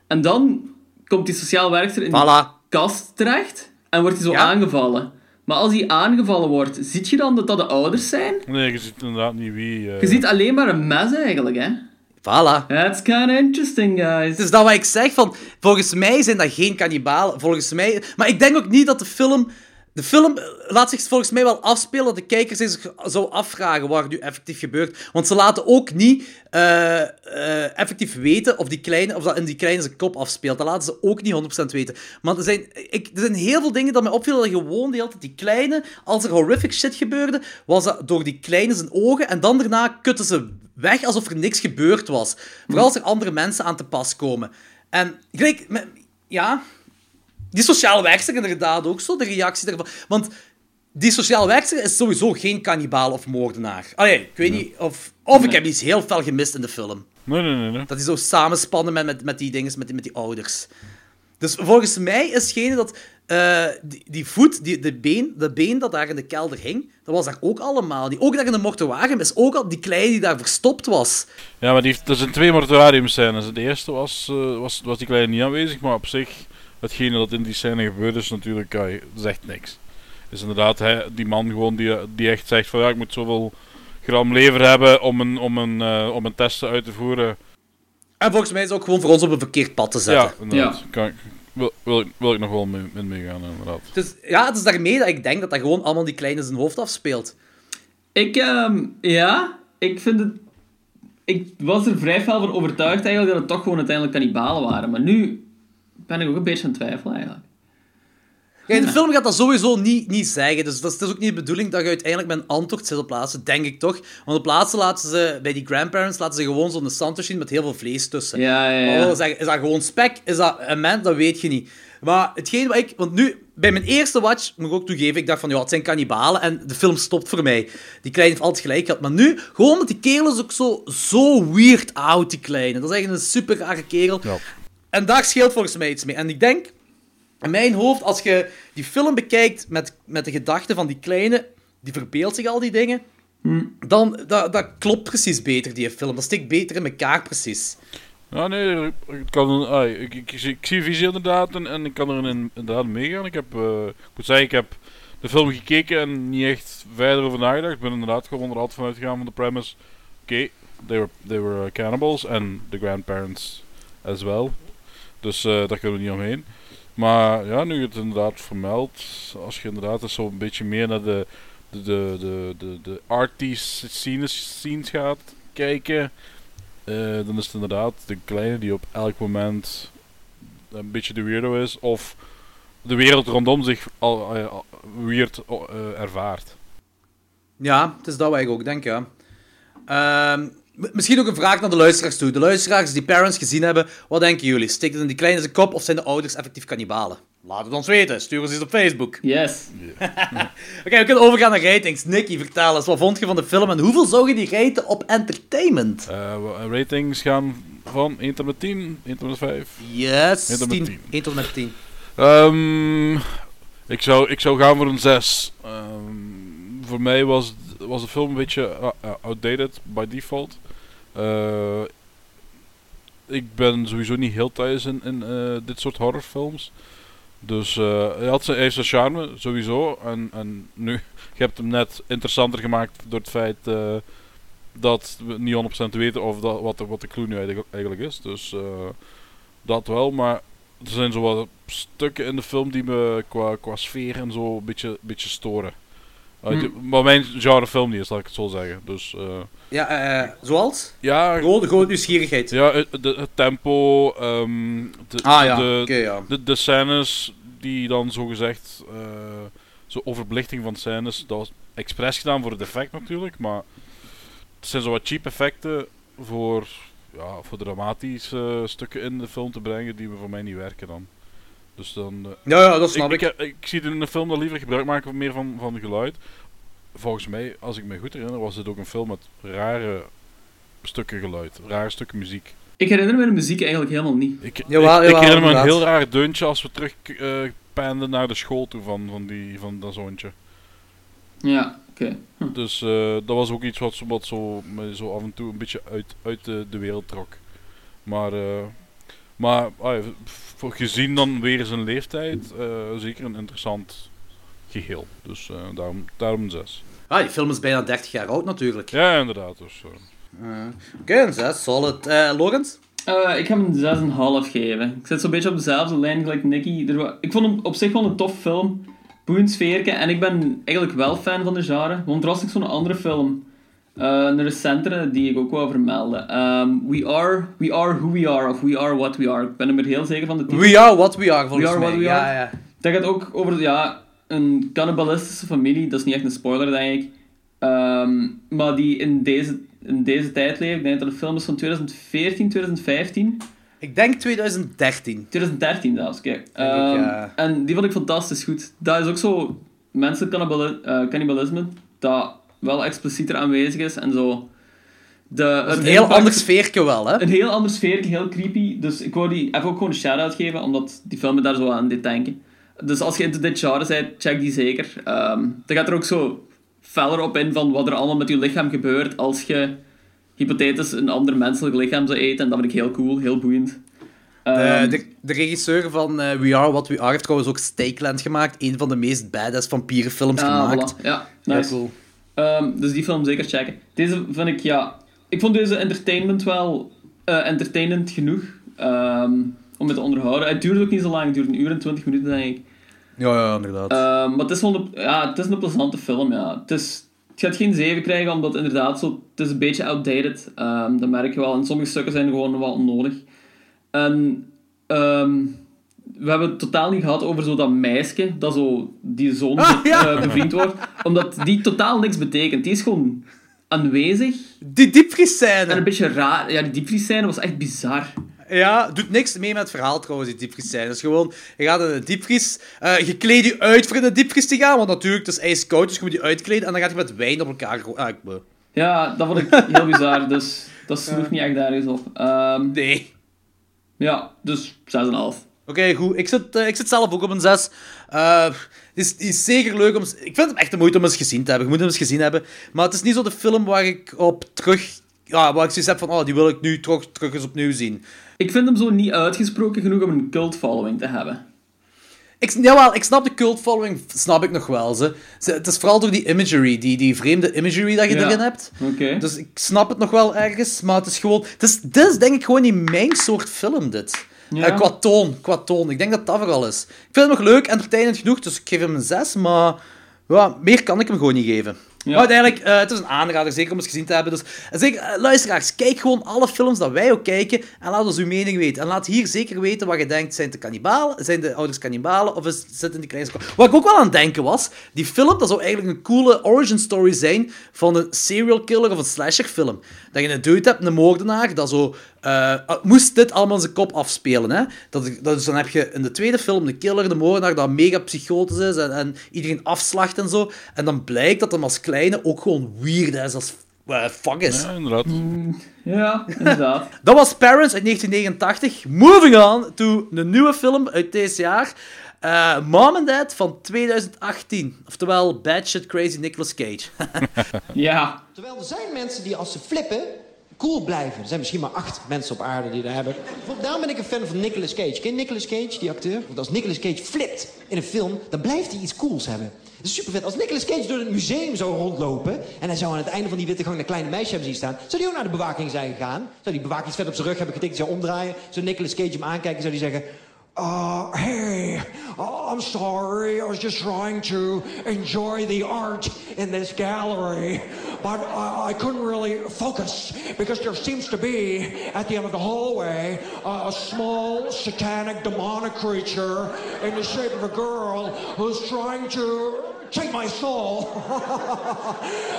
En dan komt die sociaal werkster in die Voilà. kast terecht en wordt hij zo Ja. aangevallen. Maar als hij aangevallen wordt, ziet je dan dat dat de ouders zijn? Nee, je ziet inderdaad niet wie. eh, Je ziet alleen maar een mes eigenlijk, hè? Voilà. That's kind of interesting, guys. Is dat wat ik zeg, van, volgens mij zijn dat geen kannibalen. Volgens mij... Maar ik denk ook niet dat de film... De film laat zich volgens mij wel afspelen dat de kijker zich zou afvragen wat er nu effectief gebeurt. Want ze laten ook niet eh, eh, effectief weten of, die kleine, of dat in die kleine zijn kop afspeelt. Dat laten ze ook niet 100% weten. Maar er zijn, ik, er zijn heel veel dingen dat mij opvielen. Dat gewoon de hele tijd die kleine, als er horrific shit gebeurde, was dat door die kleine zijn ogen. En dan daarna kutten ze weg alsof er niks gebeurd was. Vooral als er andere mensen aan te pas komen. En gelijk, ja, die sociale werkster inderdaad ook zo, de reactie daarvan. Want die sociale werkster is sowieso geen kannibaal of moordenaar. Allee, ik weet niet of... Of ik heb iets heel fel gemist in de film. Nee, nee, nee. nee. Dat die zo samenspannen met, met, met die dingen, met die, met die ouders. Dus volgens mij is hetgene dat... eh, die, die voet, die, de, been, de been dat daar in de kelder hing, dat was daar ook allemaal. Die, ook daar in de mortuarium is ook al die kleine die daar verstopt was. Ja, maar die, er zijn twee mortuariumscènes. De eerste was, eh, was, was die kleine niet aanwezig, maar op zich, hetgene dat in die scène gebeurt is natuurlijk, ja, zegt niks. Is inderdaad hij, die man gewoon die, die echt zegt van ja, ik moet zoveel gram lever hebben om een, om een, eh, om een test uit te voeren. En volgens mij is het ook gewoon voor ons op een verkeerd pad te zetten. Ja, inderdaad. Kan ik, wil, wil, ik, wil ik nog wel mee, in meegaan, inderdaad. Dus ja, het is daarmee dat ik denk dat dat gewoon allemaal die kleine zijn hoofd afspeelt. Ik, ehm, ja, ik vind het... Ik was er vrij fel van overtuigd eigenlijk dat het toch gewoon uiteindelijk kannibalen waren. Maar nu ben ik ook een beetje aan het twijfelen eigenlijk. Kijk, de film gaat dat sowieso niet, niet zeggen. Dus dat is, dat is ook niet de bedoeling dat je uiteindelijk met een antwoord zit op plaatsen, denk ik toch. Want op plaatsen laten ze, bij die grandparents, laten ze gewoon zo'n santos zien met heel veel vlees tussen. Ja, ja, ja. Wil zeggen, is dat gewoon spek? Is dat een mens? Dat weet je niet. Maar hetgeen wat ik... Want nu, bij mijn eerste watch, moet ik ook toegeven, ik dacht van, ja, het zijn kannibalen en de film stopt voor mij. Die kleine heeft altijd gelijk gehad. Maar nu, gewoon met die kerel is ook zo, zo weird oud, die kleine. Dat is echt een super rare kerel. Ja. En daar scheelt volgens mij iets mee. En ik denk, in mijn hoofd, als je die film bekijkt met, met de gedachte van die kleine, die verbeeldt zich al die dingen, dan dat, dat klopt precies beter, die film. Dat stikt beter in elkaar, precies. Ja, nee, het kan, ah, ik, ik, zie- ik visie inderdaad en, en ik kan er in- inderdaad meegaan. Ik, heb, eh, ik moet zeggen, ik heb de film gekeken en niet echt verder over nagedacht. Ik ben inderdaad gewoon er altijd vanuit gegaan van de premise. Oké, they were, they were uh, cannibals en the grandparents as well. Dus eh, daar kunnen we niet omheen. Maar ja, nu het inderdaad vermeldt, als je inderdaad eens zo'n beetje meer naar de, de, de, de, de, de scenes, scenes gaat kijken, eh, dan is het inderdaad de kleine die op elk moment een beetje de weirdo is, of de wereld rondom zich al, eh, weird ervaart. Ja, het is dat wat ik ook denk, ja. Ehm, misschien ook een vraag naar de luisteraars toe. De luisteraars die Parents gezien hebben, wat denken jullie? Steekt het in die kleine zijn kop of zijn de ouders effectief kannibalen? Laat het ons weten. Stuur ons iets op Facebook. Yes. Oké, we kunnen overgaan naar ratings. Nicky, vertel eens. Wat vond je van de film en hoeveel zou je die raten op entertainment? Eh, wa- ratings gaan van 1 tot met 10, 1 tot met 5. Yes, Eén tot met 10. tien. 1 tot met 10. Ehm, ik, zou, ik zou gaan voor een 6. voor mij was, was de film een beetje uh, uh, outdated by default. Eh, ik ben sowieso niet heel thuis in, eh, dit soort horrorfilms. Dus eh, hij, had zijn, hij heeft zijn charme, sowieso. En, en nu, je hebt hem net interessanter gemaakt door het feit dat we niet 100% weten of dat, wat, de, wat de clue nu eigenlijk, is. Dus dat wel, maar er zijn zo wat stukken in de film die me qua, qua sfeer en zo een beetje, beetje storen. Uh, die- maar mijn genre film niet is, laat ik het zo zeggen. Dus eh, Ja, eh, zoals? ja, Gewoon, gewoon nieuwsgierigheid. ja het, de- het tempo, ehm, de, Ah ja, de, ja. de, de scènes die dan zo gezegd, eh zo overbelichting van scènes, dat was expres gedaan voor het effect natuurlijk, maar het zijn zo wat cheap effecten voor, ja, voor dramatische stukken in de film te brengen die voor mij niet werken dan. Dus dan... eh, Ja, ja, dat snap ik, ik. ik, ik zie in een film dan liever gebruik maken meer van, van geluid. Volgens mij, als ik me goed herinner, was het ook een film met rare stukken geluid, rare stukken muziek. Ik herinner me de muziek eigenlijk helemaal niet. Ik, Jawel, ik, herinner me een heel raar deuntje als we terug eh penden naar de school toe van, van, die, van dat zoontje. Ja, oké. Hm. Dus eh, dat was ook iets wat, zo- wat zo, me zo af en toe een beetje uit, uit de, de wereld trok. Maar, eh, maar ah voor gezien dan weer zijn leeftijd, eh, zeker een interessant geheel. Dus eh, daarom, daarom een 6. Ah, die film is bijna 30 jaar oud natuurlijk. Ja, inderdaad. Dus, eh, Oké, een 6, solid. Eh Lorenz? Eh, ik ga hem een 6,5 geven. Ik zit zo'n beetje op dezelfde lijn gelijk Nicky. Ik vond hem op zich wel een tof film. Boeiend sfeerke. En ik ben eigenlijk wel fan van de genre. Want er was zo'n andere film. Eh, een recentere die ik ook wou vermelden. Ehm, we, are, we Are Who We Are. Of We Are What We Are. Ik ben er maar heel zeker van de titel. We are what we are, volgens We are mij. what we ja, are. ja. Dat gaat ook over ja, een cannibalistische familie. Dat is niet echt een spoiler, denk ik. Ehm, maar die in deze, in deze tijd leeft. Ik denk dat de film is van 2014, 2015. Ik denk 2013. 2013 zelfs, kijk. Ehm, ja. En die vond ik fantastisch goed. Dat is ook zo menselijk cannibali- eh, cannibalisme, dat wel explicieter aanwezig is en zo. De, het een heel impact- ander sfeertje wel, hè? Een heel ander sfeer, heel creepy. Dus ik wou die even ook gewoon een shout-out geven, omdat die film me daar zo aan deed denken. Dus als je into dit genre bent, check die zeker. Ehm dan gaat er ook zo feller op in van wat er allemaal met je lichaam gebeurt als je hypothetisch een ander menselijk lichaam zou eten. En dat vind ik heel cool, heel boeiend. De, Ehm, de, de regisseur van eh, We Are What We Are heeft trouwens ook Stakeland gemaakt. Een van de meest badass vampierenfilms ah, gemaakt. voilà. Ja, Heel nice. cool. Ehm, dus die film zeker checken. Deze vind ik, ja... Ik vond deze entertainment wel eh entertainend genoeg ehm, om me te onderhouden. Het duurde ook niet zo lang, het duurde een uur en twintig minuten, denk ik. Ja, ja, inderdaad. Ehm, maar het is, wel een, ja, het is een plezante film, ja. Het, is, het gaat geen 7 krijgen, omdat inderdaad zo... Het is een beetje outdated. Dat merk je wel. En sommige stukken zijn gewoon wel onnodig. En... ehm, we hebben het totaal niet gehad over zo dat meisje, dat zo die zoon Ah, ja. eh, bevriend wordt. Omdat die totaal niks betekent. Die is gewoon aanwezig. Die En diepvriesscène. een beetje raar. Ja, die diepvriesscène was echt bizar. Ja, doet niks mee met het verhaal trouwens, die diepvriesscène. Het is gewoon, je gaat in een diepvries... eh, je kleedt je uit voor in de diepvries te gaan, want natuurlijk, het is ijskoud, dus je moet je uitkleden en dan gaat je met wijn op elkaar... Ah, Ja, dat vond ik heel bizar. Dus dat sloeg niet echt ergens op. Ehm, Nee. ja, dus 6,5. Oké, goed. Ik zit, eh, ik zit zelf ook op een 6. Eh, het, is, is zeker leuk om... Ik vind het echt de moeite om eens gezien te hebben. Je moet hem eens gezien hebben. Maar het is niet zo de film waar ik op terug... Ja, waar ik zoiets heb van... Oh, die wil ik nu terug, terug eens opnieuw zien. Ik vind hem zo niet uitgesproken genoeg om een cult following te hebben. Ik, jawel, ik snap de cult following, snap ik nog wel. Ze. Ze- het is vooral door die imagery, die, die vreemde imagery dat je Ja. erin hebt. Dus ik snap het nog wel ergens, maar het is gewoon... Het is, dit is denk ik gewoon niet mijn soort film, dit. Ja. Eh, qua toon, qua toon. Ik denk dat dat vooral is. Ik vind het nog leuk, entertainend genoeg, dus ik geef hem een 6, maar... Ja, meer kan ik hem gewoon niet geven. Ja. Maar uiteindelijk, eh, het is een aanrader, zeker om eens gezien te hebben. Dus zeker, eh, luisteraars, kijk gewoon alle films dat wij ook kijken en laat ons uw mening weten. En laat hier zeker weten wat je denkt. Zijn, de kannibalen, zijn de ouders kannibalen of is, zitten die kleine... Wat ik ook wel aan het denken was, die film, dat zou eigenlijk een coole origin story zijn van een serial killer of een slasher film. Dat je een dude hebt, een moordenaar, dat zo... eh, moest dit allemaal zijn kop afspelen, hè? Dat, dat, dus dan heb je in de tweede film de killer, de moordenaar, dat mega psychotisch is en, en iedereen afslacht en zo. En dan blijkt dat hem als kleine ook gewoon weird is als eh, fuck is. ja, inderdaad. Ja, inderdaad. Dat was Parents uit 1989. Moving on to een nieuwe film uit deze jaar. Eh, Mom and Dad van 2018. Oftewel Bad Shit Crazy Nicolas Cage. Ja. Terwijl er zijn mensen die als ze flippen, cool blijven. Er zijn misschien maar acht mensen op aarde die dat hebben. Daarom ben ik een fan van Nicolas Cage. Ken Nicolas Cage, die acteur? Want als Nicolas Cage flipt in een film, dan blijft hij iets cools hebben. Dat is super vet. Als Nicolas Cage door het museum zou rondlopen... en hij zou aan het einde van die witte gang een kleine meisje hebben zien staan... zou die ook naar de bewaking zijn gegaan? Zou die bewaking vet op zijn rug hebben getikt, zou omdraaien? Zou Nicolas Cage hem aankijken, zou die zeggen... Uh, hey, oh, I'm sorry. I was just trying to enjoy the art in this gallery, but I, I couldn't really focus because there seems to be, at the end of the hallway, uh, a small satanic demonic creature in the shape of a girl who's trying to take my soul.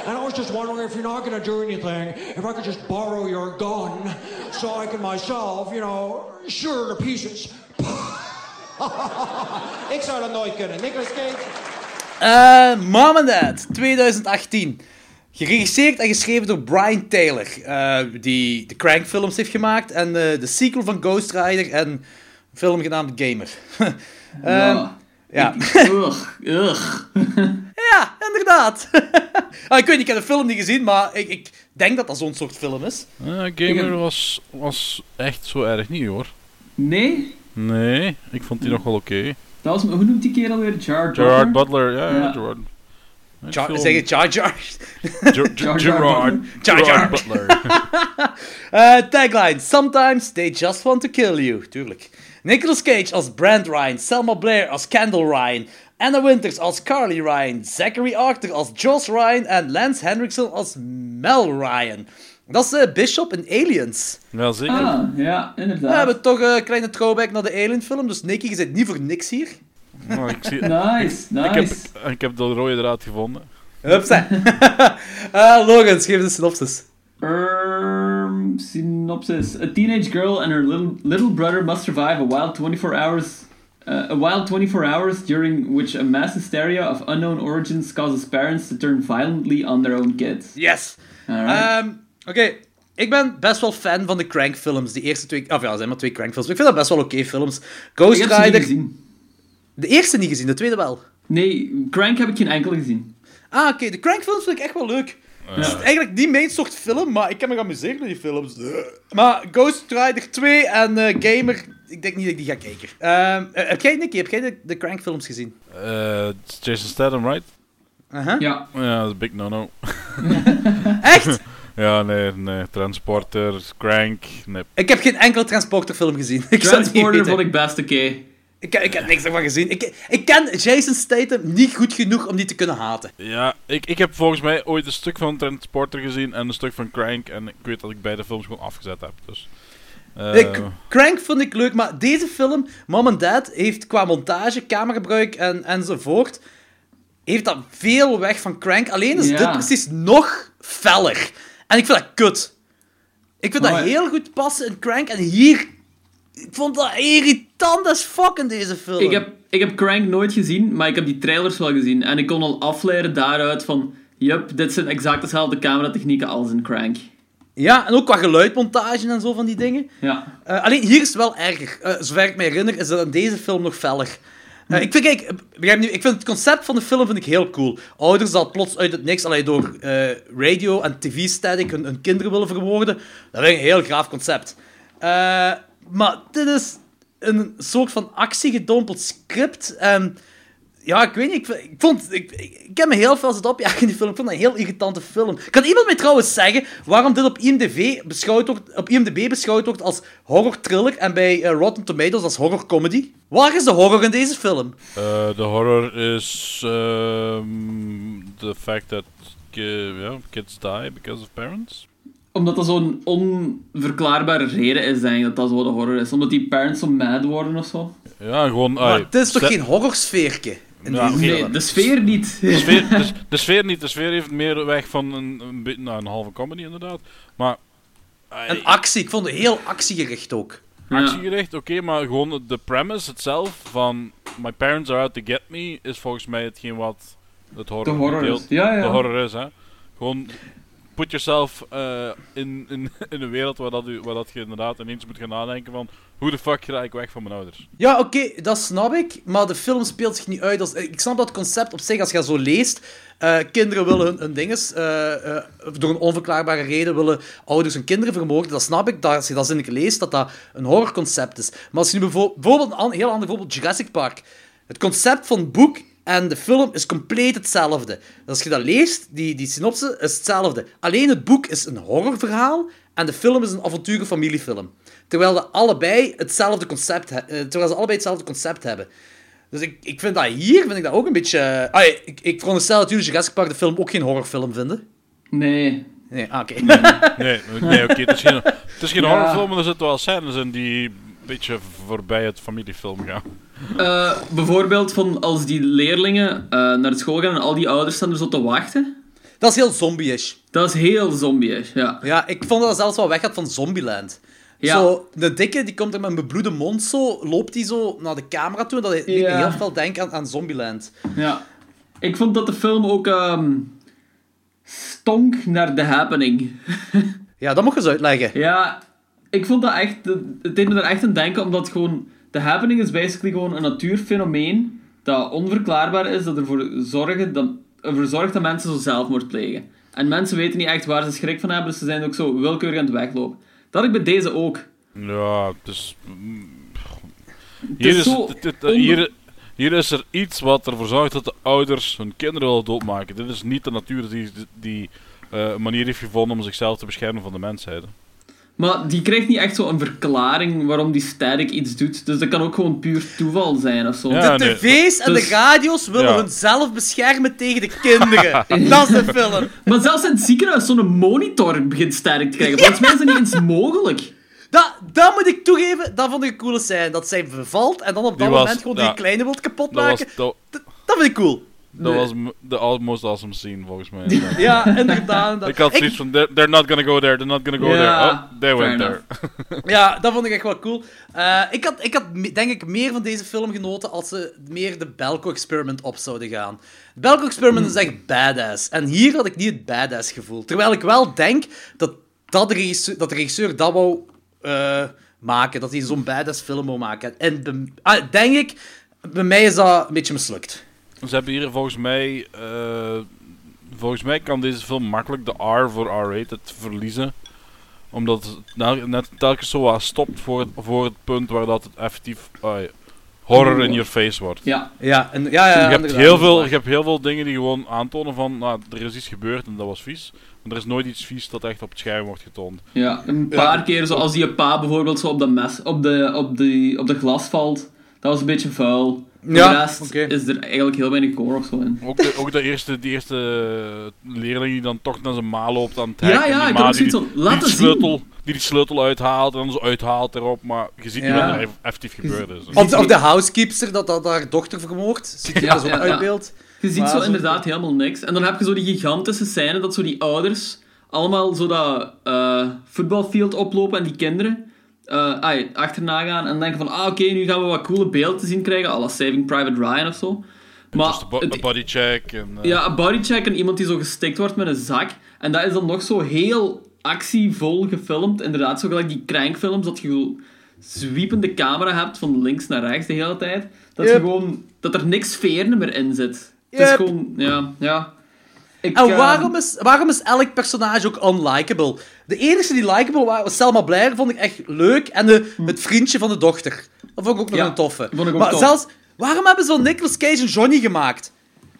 and I was just wondering if you're not going to do anything, if I could just borrow your gun so I can myself, you know, shoot her to pieces. Ik zou dat nooit kunnen. Nicolas Cage. Eh, Mom and Dad, 2018. Geregisseerd en geschreven door Brian Taylor, eh, die de Crank-films heeft gemaakt en eh, de sequel van Ghost Rider en een film genaamd Gamer. Ehm, ja. Ugh, ugh. ja, inderdaad. ah, ik weet niet, ik heb de film niet gezien, maar ik, ik denk dat dat zo'n soort film is. Eh, Gamer was, was echt zo erg niet hoor. Nee? Nee, ik vond die nog wel oké. Dat was, hoe noemt die kerel weer? Jar Gerard Butler, ja, ja, Ja. Gerard. Jar, Film- zeg je Jar Jar? Ger- Jar Jar Gerard, Jar Jar. Gerard Butler. Eh, tagline: Sometimes they just want to kill you. Tuurlijk. Nicolas Cage als Brand Ryan, Selma Blair als Kendall Ryan, Anna Winters als Carly Ryan, Zachary Arthur als Joss Ryan en Lance Henriksen als Mel Ryan. Dat is eh, Bishop in Aliens. ja, zeker. Ah, ja, We inderdaad. hebben toch een kleine throwback naar de Alien-film, dus Nicky, je zit niet voor niks hier. Nou, ik, zie, Nice, ik, heb, nice. ik heb de rode draad gevonden. Hupsa. Eh Logan, geef de synopsis. Um, synopsis. A teenage girl and her little, little brother must survive a wild 24 hours. Uh, a wild 24 hours during which a mass hysteria of unknown origins causes parents to turn violently on their own kids. Yes. Alright. Ehm, Oké, ik ben best wel fan van de Crank-films. Die eerste twee... Of ja, er zijn maar twee Crank-films. Ik vind dat best wel oké films. Ghost ik heb ze niet Rider... gezien. De eerste niet gezien, de tweede wel. Nee, Crank heb ik geen enkel gezien. Ah, oké. De Crank-films vind ik echt wel leuk. Het is eigenlijk niet mijn soort film, maar ik heb me geamuseerd met die films. Maar Ghost Rider 2 en eh, Gamer, ik denk niet dat ik die ga kijken. Ehm, eh, heb jij, Nicky, heb jij de, de Crank-films gezien? Eh, it's Jason Statham, right? Aha. Ja. Ja, dat is een big no-no. Echt? ja, nee, nee. Transporter, Crank, nee. Ik heb geen enkele Transporter-film gezien. Ik Transporter vond ik best oké. Ik, ik heb niks ervan gezien. Ik, ik ken Jason Statham niet goed genoeg om die te kunnen haten. Ja, ik, ik heb volgens mij ooit een stuk van Transporter gezien en een stuk van Crank. En ik weet dat ik beide films gewoon afgezet heb. Dus, eh, Crank vond ik leuk, maar deze film, Mom and Dad, heeft qua montage, cameragebruik en, enzovoort, heeft dat veel weg van Crank. Alleen is Ja. dit precies nog feller. En ik vind dat kut. Ik vind dat heel goed passen in Crank. En hier, ik vond dat irritant as fuck in deze film. Ik heb, ik heb Crank nooit gezien, maar ik heb die trailers wel gezien. En ik kon al afleiden daaruit van... Yup, dit zijn exact dezelfde cameratechnieken als in Crank. Ja, en ook qua geluidmontage en zo van die dingen. Ja. Eh, alleen hier is het wel erger. Eh, zover ik me herinner, is dat in deze film nog feller. Eh, ik, vind, eh, ik vind het concept van de film vind ik heel cool. Ouders dat plots uit het niks, alleen door eh, radio en tv-static hun, kinderen willen verwoorden, dat vind ik een heel graaf concept. Maar dit is een soort van actiegedompeld script. En ja, ik weet niet, ik, vind- ik vond... Ik, ik, ik heb me heel veel zitten opjagen in die film. Ik vond dat een heel irritante film. Kan iemand mij trouwens zeggen waarom dit op IMDb beschouwd wordt, op IMDb beschouwd wordt als horror-thriller en bij eh, Rotten Tomatoes als horror-comedy? Waar is de horror in deze film? eh, de horror is ehm the fact that kids die because of parents. Omdat dat zo'n onverklaarbare reden is, denk ik, dat dat zo de horror is. Omdat die parents zo mad worden of zo. Ja, gewoon... Maar ai, het is toch geen horrorsfeerke Nee, de sfeer niet. De sfeer, de, de sfeer niet. De sfeer heeft meer weg van een, een, beetje- nou, een halve comedy inderdaad. Maar... ai, En actie, ik vond het heel actiegericht ook. actiegericht, oké, maar gewoon de premise itself van My parents are out to get me is volgens mij hetgeen wat het horror, De horror is. Ja, ja. De horror is, hè. Gewoon put yourself eh, in, in, in een wereld waar, dat, u, waar dat je inderdaad ineens moet gaan nadenken van hoe de fuck ga ik weg van mijn ouders? Ja, oké, dat snap ik. Maar de film speelt zich niet uit als... Ik snap dat concept op zich, als je dat zo leest... eh, kinderen willen hun, hun dinges... eh, eh, door een onverklaarbare reden willen ouders hun kinderen vermoorden. Dat snap ik, dat, als je dat zinnetje leest, dat dat een horrorconcept is. Maar als je nu bijvo- bijvoorbeeld... Een heel ander voorbeeld, Jurassic Park. Het concept van het boek en de film is compleet hetzelfde. Als je dat leest, die, die synopse is hetzelfde. Alleen het boek is een horrorverhaal en de film is een avonturen familiefilm. Terwijl, de allebei hetzelfde concept he- eh, terwijl ze allebei hetzelfde concept hebben. Dus ik, ik vind dat hier, vind ik dat ook een beetje... ah, ik, ik veronderstel dat jullie Jurassic Park de film ook geen horrorfilm vinden. Nee. Nee, ah, oké. Nee, nee oké, het is geen, het is geen Ja. horrorfilm, maar er zitten wel scènes in die beetje voorbij het familiefilm gaan. Eh, bijvoorbeeld van als die leerlingen eh, naar school gaan en al die ouders staan er zo te wachten. Dat is heel zombie-ish. Dat is heel zombie ja. Ja, ik vond dat dat zelfs wel weggaat van Zombieland. Ja. Zo, de dikke, die komt er met een bebloede mond zo, loopt die zo naar de camera toe. en Dat me Ja. heel veel denken aan, aan Zombieland. ja. Ik vond dat de film ook ehm, stonk naar The Happening. Ja, dat moet je eens uitleggen. Ja, ik vond dat echt... Het deed me er echt aan denken, omdat gewoon... The Happening is basically gewoon een natuurfenomeen dat onverklaarbaar is, dat ervoor, zorgen dat, ervoor zorgt dat mensen zo zelfmoord plegen. En mensen weten niet echt waar ze schrik van hebben, dus ze zijn ook zo willekeurig aan het weglopen. Dat ik bij deze ook. Ja, dus... mm, Het Hier is dit- dit- hier, hier is er iets wat ervoor zorgt dat de ouders hun kinderen willen doodmaken. Dit is niet de natuur die, die eh, een manier heeft gevonden om zichzelf te beschermen van de mensheid. Maar die krijgt niet echt zo een verklaring waarom die static iets doet. Dus dat kan ook gewoon puur toeval zijn of zo. Ja, De nee, tv's en dus- de radio's willen Ja. hunzelf beschermen tegen de kinderen. dat is de film. Maar zelfs in het ziekenhuis, zo'n monitor begint sterk te krijgen. Volgens mij is dat niet eens mogelijk. Dat, dat moet ik toegeven, dat vond ik een coole scène. Dat zij bevalt en dan op dat Die was- moment gewoon ja. die kleine wilt kapot Dat was, maken. dat, Dat vind ik cool. Dat was de most awesome scene, volgens mij. Ja. Inderdaad. Ik had zoiets van, they're, not gonna go there, they're not gonna go there. Oh, they went there. Ja, dat vond ik echt wel cool. Eh, ik, had, ik had denk ik meer van deze film genoten als ze meer de Belko Experiment op zouden gaan. De Belko Experiment is echt badass. En hier had ik niet het badass gevoel. Terwijl ik wel denk dat, dat, de, regisseur, dat de regisseur dat wou eh, maken. Dat hij zo'n badass film wou maken. En ah, denk ik, bij mij is dat een beetje mislukt. Ze hebben hier volgens mij... eh, volgens mij kan deze film makkelijk de R voor R-rated verliezen. Omdat het nou- net telkens zo wat stopt voor het, voor het punt waar dat het effectief horror in your face wordt. Ja. Ja, en, ja, ja, je, hebt heel veel, je hebt heel veel dingen die gewoon aantonen van, nou, er is iets gebeurd en dat was vies. Maar er is nooit iets vies dat echt op het scherm wordt getoond. Ja, een paar keer, zoals die pa bijvoorbeeld zo op de, mes, op de, op de, op de glas valt. Dat was een beetje vuil. Ja, de rest oké. is er eigenlijk heel weinig gore of zo in. Ook de, ook de eerste, die eerste leerling die dan toch naar zijn ma loopt aan het Ja, hek. ja, die ik had zoiets van, die, laat die het zien. sleutel, die die sleutel uithaalt en dan zo uithaalt erop. Maar je ziet niet Ja. wat er effectief gebeurd is. Of, de- of de housekeepster dat, dat haar dochter vermoordt. Ziet je Ja, dat zo ja, ja. uitbeeld? Je ziet Maar zo zo- inderdaad helemaal niks. En dan heb je zo die gigantische scène dat zo die ouders allemaal zo dat eh, voetbalfield oplopen en die kinderen eh, ai, achterna gaan en denken van ah oké, nu gaan we wat coole beelden te zien krijgen, à la Saving Private Ryan of zo. Maar de bo- het- een bodycheck. En, eh, ja, een bodycheck en iemand die zo gestikt wordt met een zak. En dat is dan nog zo heel actievol gefilmd. Inderdaad, zo gelijk die crankfilms, dat je zo zwiepende camera hebt van links naar rechts de hele tijd. Dat, je gewoon, dat er niks sfeer meer in zit. Het is gewoon, ja, ja. Ik, En eh, waarom is, waarom is elk personage ook unlikable? De enige die likable was, was Selma Blair, vond ik echt leuk. En de, het vriendje van de dochter. Dat vond ik ook nog Ja, een toffe. vond ik ook maar tof. zelfs, waarom hebben ze van Nicolas Cage en Johnny gemaakt?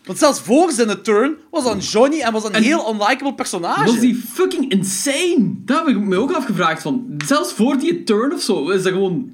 Want zelfs voor zijn turn was dan Johnny en was een En- heel unlikable personage. Was die fucking insane? Dat heb ik me ook afgevraagd van. Zelfs voor die turn of zo is dat gewoon.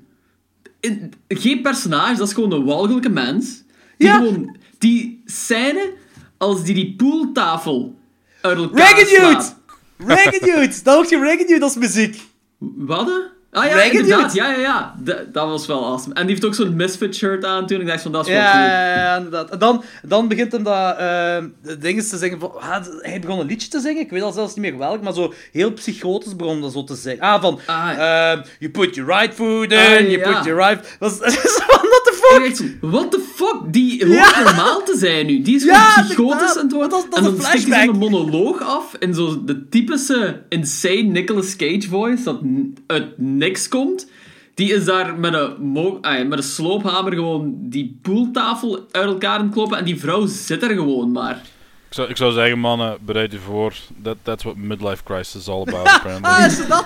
in- geen personage, dat is gewoon een walgelijke mens. Die Ja. gewoon. Die scène als die die pooltafel uit elkaar Reggae slaat. Reggae Dude! Dat hoort je Reggae Dude als muziek. Wat? Ah ja, inderdaad. Ja, ja, ja. Dat, dat was wel awesome. En die heeft ook zo'n Misfit shirt aan toen. Ik dacht van, dat is Ja, wel cool. ja, ja, inderdaad. En dan, dan begint hem dat eh dingen te zeggen. Van, ah, hij begon een liedje te zingen. Ik weet al zelfs niet meer welk, maar zo heel psychotisch begon dat zo te zeggen. Ah, van. Ah. ehm, you put your right foot in, Ah, you put your right. Dat is zo van, what the fuck? what the fuck? Die hoort normaal te zijn nu. Die is gewoon psychotisch aan het worden. Dat en dan een stikt hij zo'n monoloog af in zo de typische insane Nicolas Cage voice dat uit niks komt. Die is daar met een, mo- met een sloophamer gewoon die poeltafel uit elkaar aan het kloppen en die vrouw zit er gewoon maar. Ik, zou, ik zou zeggen, mannen, bereid u voor. That, that's what midlife crisis is all about, apparently. Ah, is het dat?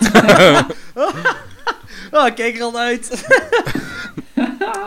oh, kijk er al uit.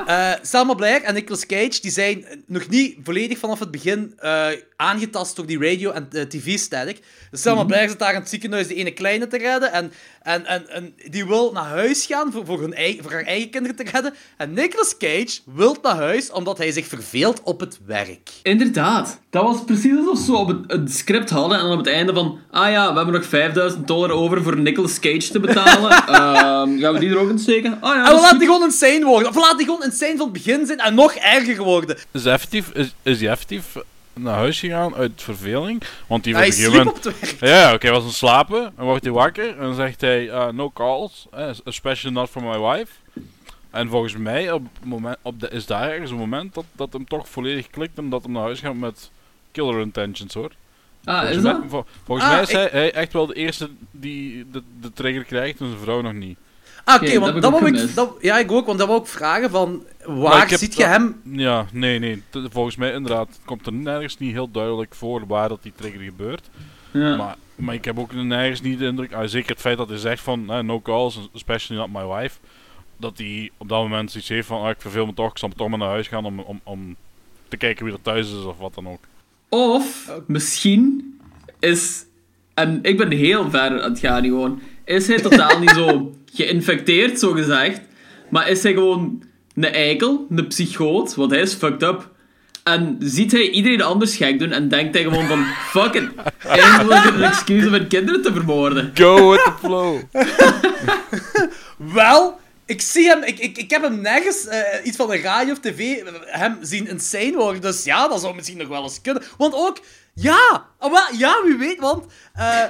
eh Selma Blair en Nicolas Cage die zijn nog niet volledig vanaf het begin eh, aangetast door die radio- en eh, tv-static. Dus Selma Blair zit daar in het ziekenhuis de ene kleine te redden. En, en, en, en die wil naar huis gaan voor, voor, hun eigen, voor haar eigen kinderen te redden. En Nicolas Cage wil naar huis omdat hij zich verveelt op het werk. Inderdaad. Dat was precies alsof ze op het, het script hadden en dan op het einde van... Ah ja, we hebben nog 5000 dollar over voor Nicolas Cage te betalen. Ehm, gaan we die er ook in steken? Ah ja, En we laten die gewoon insane worden. Of we laten die gewoon insane van het begin zijn en nog erger worden. Is hij effectief, is, is hij effectief naar huis gegaan uit verveling? Want die Hij sliep op het werk. Ja, oké, hij was aan het slapen. En wordt hij wakker en dan zegt hij... uh, no calls, eh, especially not from my wife. En volgens mij op het moment, op de, is daar ergens een moment dat, dat hem toch volledig klikt en dat hem naar huis gaat met killer intentions hoor. Ah, volgens is mij, dat? vol- volgens Ah, mij is ik- hij, hij echt wel de eerste die de, de trigger krijgt en zijn vrouw nog niet. Ah, oké, want dat wou ik... Dat, ja, ik ook, want dat wou ik vragen van... Waar heb ziet je hem... Ja, nee, nee. Volgens mij inderdaad komt er nergens niet heel duidelijk voor waar dat die trigger gebeurt. Ja. Maar, maar ik heb ook nergens niet de indruk, ah, zeker het feit dat hij zegt van eh, no calls, especially not my wife, dat hij op dat moment zoiets heeft van ah, ik verveel me toch, ik zal toch maar naar huis gaan om, om, om te kijken wie er thuis is of wat dan ook. Of misschien is, en ik ben heel ver aan het gaan gewoon, is hij totaal niet zo geïnfecteerd, zo gezegd, maar is hij gewoon een eikel, een psychoot, want hij is fucked up. En ziet hij iedereen anders gek doen en denkt hij gewoon van, fuck it, eindelijk een excuus om mijn kinderen te vermoorden. Go with the flow! Wel, ik zie hem... Ik, ik, ik heb hem nergens eh, iets van de radio of tv hem zien insane worden. Dus ja, dat zou misschien nog wel eens kunnen. Want ook... Ja! ah, ja, wie weet, want... eh,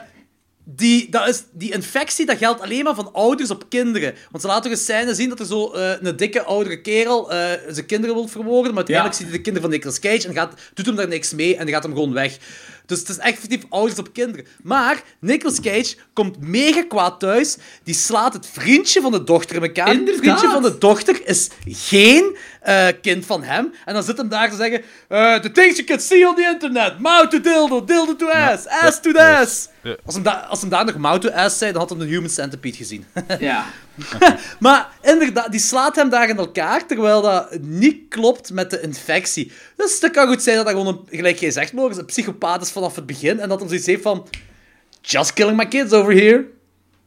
die, dat is, die infectie dat geldt alleen maar van ouders op kinderen. Want ze laten een scène zien dat er zo eh, een dikke oudere kerel eh, zijn kinderen wil vermoorden. Maar uiteindelijk ziet hij de kinderen van Nicolas Cage en gaat, doet hem daar niks mee en gaat hem gewoon weg. Dus het is effectief ouders op kinderen. Maar Nicolas Cage komt mega kwaad thuis. Die slaat het vriendje van de dochter in elkaar. Het vriendje van de dochter is geen eh, kind van hem. En dan zit hem daar te zeggen... eh, the things you can see on the internet. Mouth to dildo, dildo to ass, ass to ass. ja. Als, hem da- als hem daar nog mouth to ass zei, dan had hij de Human Centipede gezien. Ja. maar inderdaad, die slaat hem daar in elkaar, terwijl dat niet klopt met de infectie. Dus dat kan goed zijn dat dat gewoon, een, gelijk jij zegt, Morgens, een psychopaat is vanaf het begin. En dat hij zoiets heeft van... Just killing my kids over here.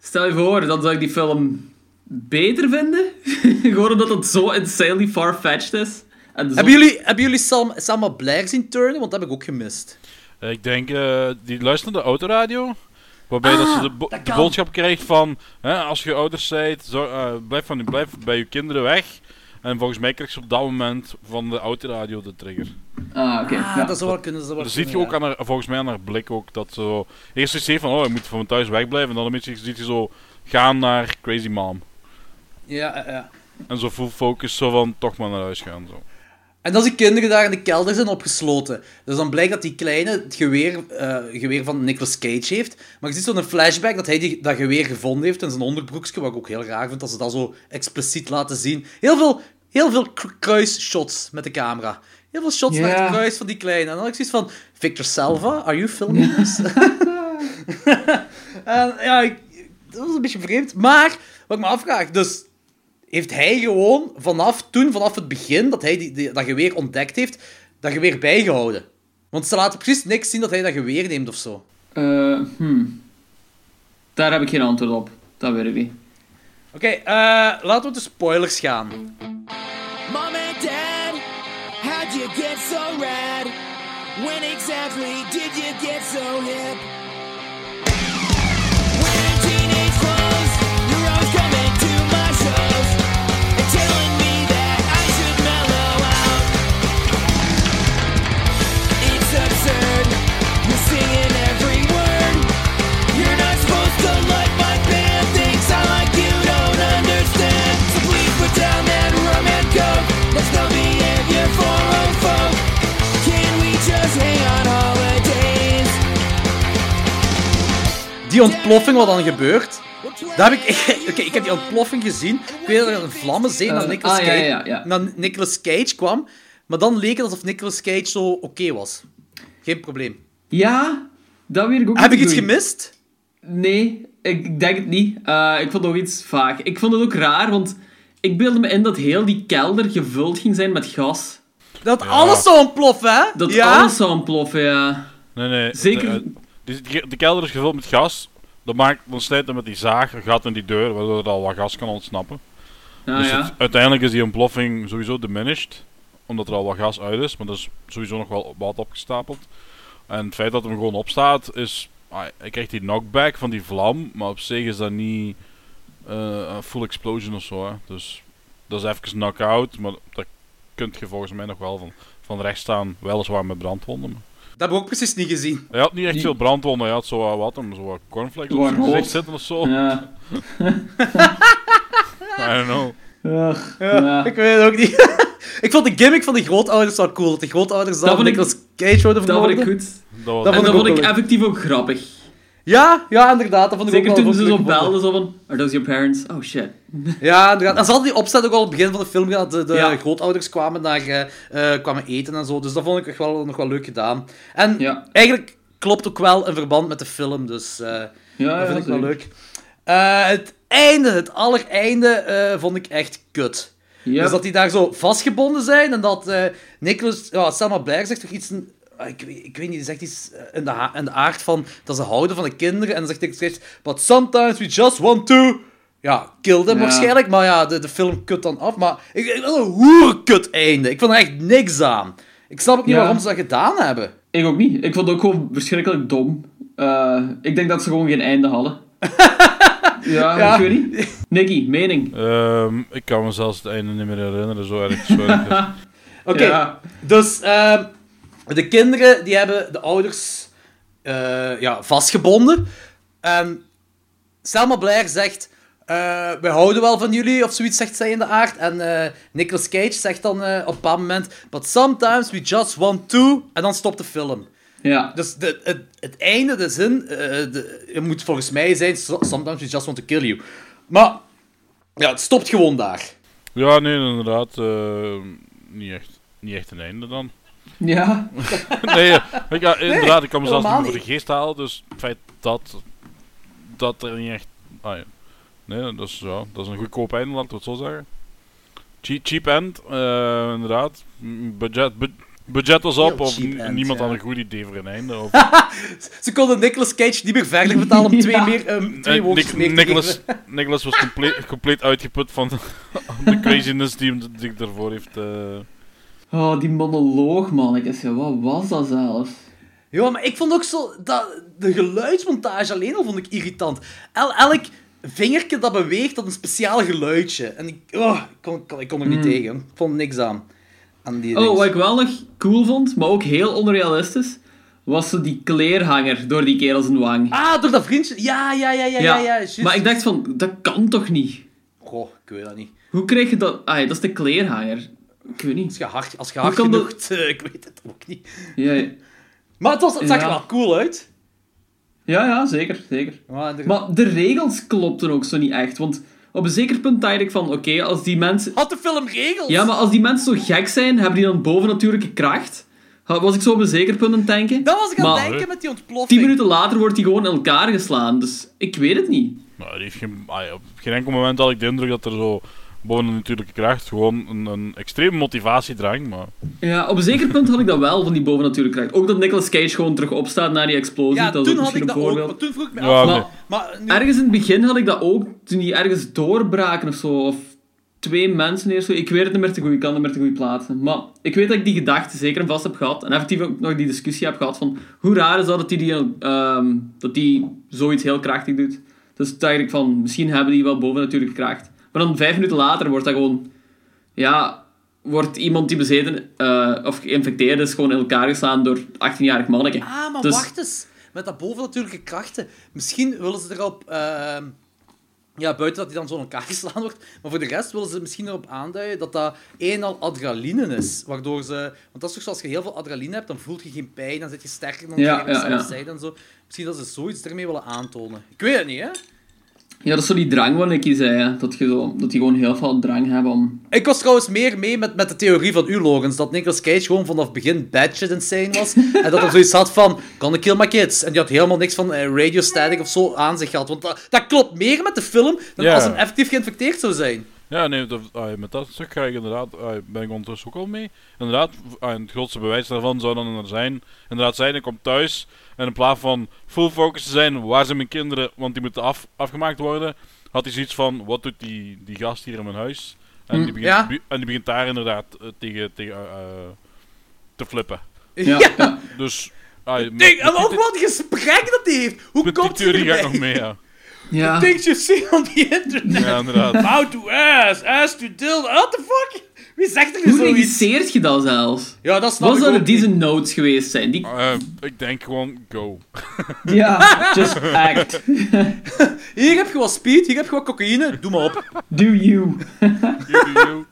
Stel je voor, dan zou ik die film beter vinden. Gewoon omdat het zo insanely far-fetched is. En zo- Hebben jullie, hebben jullie Sam, Selma Blair zien turnen? Want dat heb ik ook gemist. Eh, ik denk, eh, die luistert naar de autoradio. Waarbij dat ze de, bo- dat de kan. boodschap krijgt van, hè, als je ouders zijt, zo, eh, blijf, van, blijf bij je kinderen weg. En volgens mij krijgt ze op dat moment van de autoradio de trigger. Ah, oké. Ah, ja. dat zou wel kunnen. Dat zou wel Dat ziet je ook aan haar, volgens mij aan haar blik ook, dat zo... Eerst is ze van, oh, ik moet van mijn thuis wegblijven. En dan een beetje ziet je zo gaan naar Crazy Mom. Ja, ja, ja. En zo full focus, zo van, toch maar naar huis gaan, zo. En als die kinderen daar in de kelder zijn opgesloten. Dus dan blijkt dat die kleine het geweer, eh, geweer van Nicolas Cage heeft. Maar je ziet zo'n flashback dat hij die, dat geweer gevonden heeft in zijn onderbroekje. Wat ik ook heel raar vind, dat ze dat zo expliciet laten zien. Heel veel, heel veel kru- kruisshots met de camera. Heel veel shots Ja. naar het kruis van die kleine. En dan had ik zoiets van... Victor Salva, are you filming this? en ja, ik, dat was een beetje vreemd. Maar, wat ik me afvraag... Dus heeft hij gewoon vanaf toen, vanaf het begin, dat hij die, die- dat geweer ontdekt heeft, dat geweer bijgehouden. Want ze laten precies niks zien dat hij dat geweer neemt of zo. Eh, hmm. Daar heb ik geen antwoord op. Dat weet ik niet. Oké, eh, laten we de spoilers gaan. Mom and Dad, how'd you get so rad? When exactly did you get so hip? Die ontploffing wat dan gebeurt, daar heb ik... Oké, ik heb die ontploffing gezien. Ik weet dat er een vlammenzee naar Eh, Nicolas ah, Cage, ja, ja. naar Nicolas Cage kwam. Maar dan leek het alsof Nicolas Cage zo oké was. Geen probleem. Ja, dat weet ik ook Heb ik iets gemist? Nee, ik denk het niet. Eh, ik vond het ook iets vaag. Ik vond het ook raar, want Ik beelde me in dat heel die kelder gevuld ging zijn met gas. Dat alles zou ontploffen, hè? Dat ja? alles zou ontploffen, ja. Nee, nee. Zeker- De, de, de- de kelder is gevuld met gas. Dan, maakt, dan snijdt hij met die zaag een gat in die deur, waardoor er al wat gas kan ontsnappen. Ah, dus ja. het- uiteindelijk is die ontploffing sowieso diminished. Omdat er al wat gas uit is, maar er is sowieso nog wel wat opgestapeld. En het feit dat hem gewoon opstaat is... ah, hij krijgt die knockback van die vlam, maar op zich is dat niet eh, een full explosion of zo. Hè. Dus dat is even knock-out, maar dat kunt je volgens mij nog wel van, van rechts staan. Weliswaar met brandwonden. Dat heb ik ook precies niet gezien. Hij had niet echt veel brandwonden, hij had zo wat, wat hem, zo wat cornflakes op Wat zijn gezicht zitten of zo. Ja. I don't know. Ach, Ja, ja. Ik weet het ook niet. ik vond de gimmick van de grootouders wel cool. Dat de grootouders Dat vond ik- Nicolas Cage worden Dat vond ik goed. Dat Dat en vond dat ik vond effectief ook grappig. Ja, ja, inderdaad. Dat vond ik Zeker ook toen ze zo belden, zo van... Are those your parents? Oh shit. Ja, inderdaad. En ze hadden die opzet ook al op het begin van de film gehad. De, de Ja. grootouders kwamen naar eh, eh, kwamen eten en zo. Dus dat vond ik echt wel, nog wel leuk gedaan. En Ja. eigenlijk klopt ook wel een verband met de film. Dus eh, Ja, dat vind ik wel leuk. Eh, het einde, het allereinde, vond ik echt kut. Dus dat die daar zo vastgebonden zijn en dat Nicholas, ja, Selma Blair zegt toch iets, ik, weet- ik weet niet, die zegt iets eh, in de, in de aard van dat ze houden van de kinderen en dan zegt Cage, but sometimes we just want to, ja, kill them Ja. waarschijnlijk, maar ja, de, de film kut dan af, maar ik, ik wil een hoerkut einde, ik vond er echt niks aan. Ik snap ook niet Ja. waarom ze dat gedaan hebben. Ik ook niet. Ik vond het ook gewoon verschrikkelijk dom. Eh, ik denk dat ze gewoon geen einde hadden. ja, Ja. ik weet niet. Nicky, mening? Ehm, ik kan me zelfs het einde niet meer herinneren, zo erg. Oké, Ja. dus ehm, de kinderen die hebben de ouders eh, ja, vastgebonden. En Selma Blair zegt: eh, Wij houden wel van jullie, of zoiets zegt zij in de aard. En eh Nicolas Cage zegt dan eh, op een bepaald moment: But sometimes we just want to. En dan stopt de film. Ja. Dus de, het, het einde, de zin, eh, de, het moet volgens mij zijn: "So- Sometimes we just want to kill you. Maar ja, het stopt gewoon daar. Ja, nee, inderdaad. eh, niet, echt, niet echt een einde dan. Ja. nee, eh, ik, ja, inderdaad, ik kan mezelf niet meer voor de geest halen. Dus het feit dat, dat er niet echt... Ah, ja. Nee, dat is, ja, dat is een goedkoop einde, laten we het zo zeggen. Cheap, cheap end, eh, inderdaad. Budget, bu- budget was op, Heel of end, niemand ja. had een goed idee voor een einde. Of, Ze konden Nicolas Cage niet meer verder betalen om twee, Ja. meer, ehm, twee Eh, woordjes Nic- meer. Nicholas was compleet, compleet uitgeput van de craziness die ik daarvoor heeft... Oh, die monoloog, mannetjes. Ja, wat was dat zelfs? Ja, maar ik vond ook zo... Dat, de geluidsmontage alleen al vond ik irritant. El, elk vingertje dat beweegt, had een speciaal geluidje. En ik, oh, ik, kon, ik kon- er niet tegen. Ik vond niks aan. aan die Oh, wat ik wel nog cool vond, maar ook heel onrealistisch, was zo die kleerhanger door die kerel zijn wang. Ah, door dat vriendje. Ja, ja, ja, ja, ja. maar ik dacht van, dat kan toch niet? Goh, ik weet dat niet. Hoe krijg je dat? Ah, dat is de kleerhanger. Ik weet Als niet. je hard, als je hard genoeg... dat- eh, ik weet het ook niet. Ja, ja, Maar het, was, het zag er wel cool uit. ja, ja, zeker, zeker. Er- Maar de regels klopten ook zo niet echt, want op een zeker punt dacht ik van, oké, als die mensen... Had de film regels? Ja, maar als die mensen zo gek zijn, hebben die dan bovennatuurlijke kracht? Was ik zo op een zeker punt aan het denken? Dat was ik aan het Maar denken met die ontploffing. tien minuten later wordt hij gewoon in elkaar geslaan, dus ik weet het niet. Nou, heeft geen, ja, op geen enkel moment had ik de indruk dat er zo boven de natuurlijke kracht gewoon een, een extreme motivatiedrang, maar... Ja, op een zeker punt had ik dat wel, van die bovennatuurlijke kracht. Ook dat Nicolas Cage gewoon terug opstaat na die explosie, Ja, dat is toen ook had misschien ik een dat ook. voorbeeld. Maar toen vroeg ik me Ja, af... nee. Maar, maar nu- Ergens in het begin had ik dat ook, toen die ergens doorbraken of zo, of twee mensen eerst zo. Ik weet het niet meer te goed, ik kan het niet meer te goed plaatsen. Maar ik weet dat ik die gedachte zeker en vast heb gehad, en effectief ook nog die discussie heb gehad van, hoe raar is dat dat die, die, ehm, dat die zoiets heel krachtig doet. Dus toen dacht ik van, misschien hebben die wel bovennatuurlijke kracht. Maar dan vijf minuten later wordt dat gewoon, ja, wordt iemand die bezeten eh, of geïnfecteerd is, gewoon in elkaar geslaan door 18-jarig manneke. Ah, maar Dus- wacht eens. Met dat bovennatuurlijke krachten. Misschien willen ze erop... ehm, ja, buiten dat hij dan zo in elkaar geslaan wordt. Maar voor de rest willen ze misschien erop aanduiden dat dat een en al adrenaline is. Waardoor ze... Want dat is toch zo, als je heel veel adrenaline hebt, dan voel je geen pijn. Dan zit je sterker dan Ja, je ja, ja. zijde en zo. Misschien dat ze zoiets ermee willen aantonen. Ik weet het niet, hè. Ja, dat is zo die drang wat Nicky zei, hè. Dat, je zo, dat die gewoon heel veel drang hebben om... Ik was trouwens meer mee met, met de theorie van u, Logans. Dat Nicolas Cage gewoon vanaf het begin bad shit insane was. en dat hij zoiets had van, gonna kill my kids. En die had helemaal niks van eh, radio static of zo aan zich gehad. Want dat, dat klopt meer met de film dan als hij effectief geïnfecteerd zou zijn. Ja, nee, dat, ah, met dat stuk ga ik inderdaad, ah, ben ik ondertussen ook al mee. Inderdaad, ah, het grootste bewijs daarvan zou dan zijn, inderdaad zijn, ik kom thuis en in plaats van full focus te zijn, waar zijn mijn kinderen, want die moeten af, afgemaakt worden, had hij zoiets van, wat doet die, die gast hier in mijn huis? En, Hm. die, begint, Ja. en die begint daar inderdaad eh, tegen, tegen eh, eh, te flippen. Ja. ja. Dus, Denk, en ook het gesprek dat hij heeft. Hoe komt hij erbij? nog mee, ja. Ja. Things you see on the internet. Ja, inderdaad. How to ass, ass to dildo. What the fuck? Wie zegt er nu Hoe regisseert je dat zelfs? Ja, dat snap Wat ik zouden deze notes geweest zijn? Die... Eh, ik denk gewoon, go. Ja, just act. Hier heb je wat speed, hier heb je wat cocaïne. Doe maar op. Do you.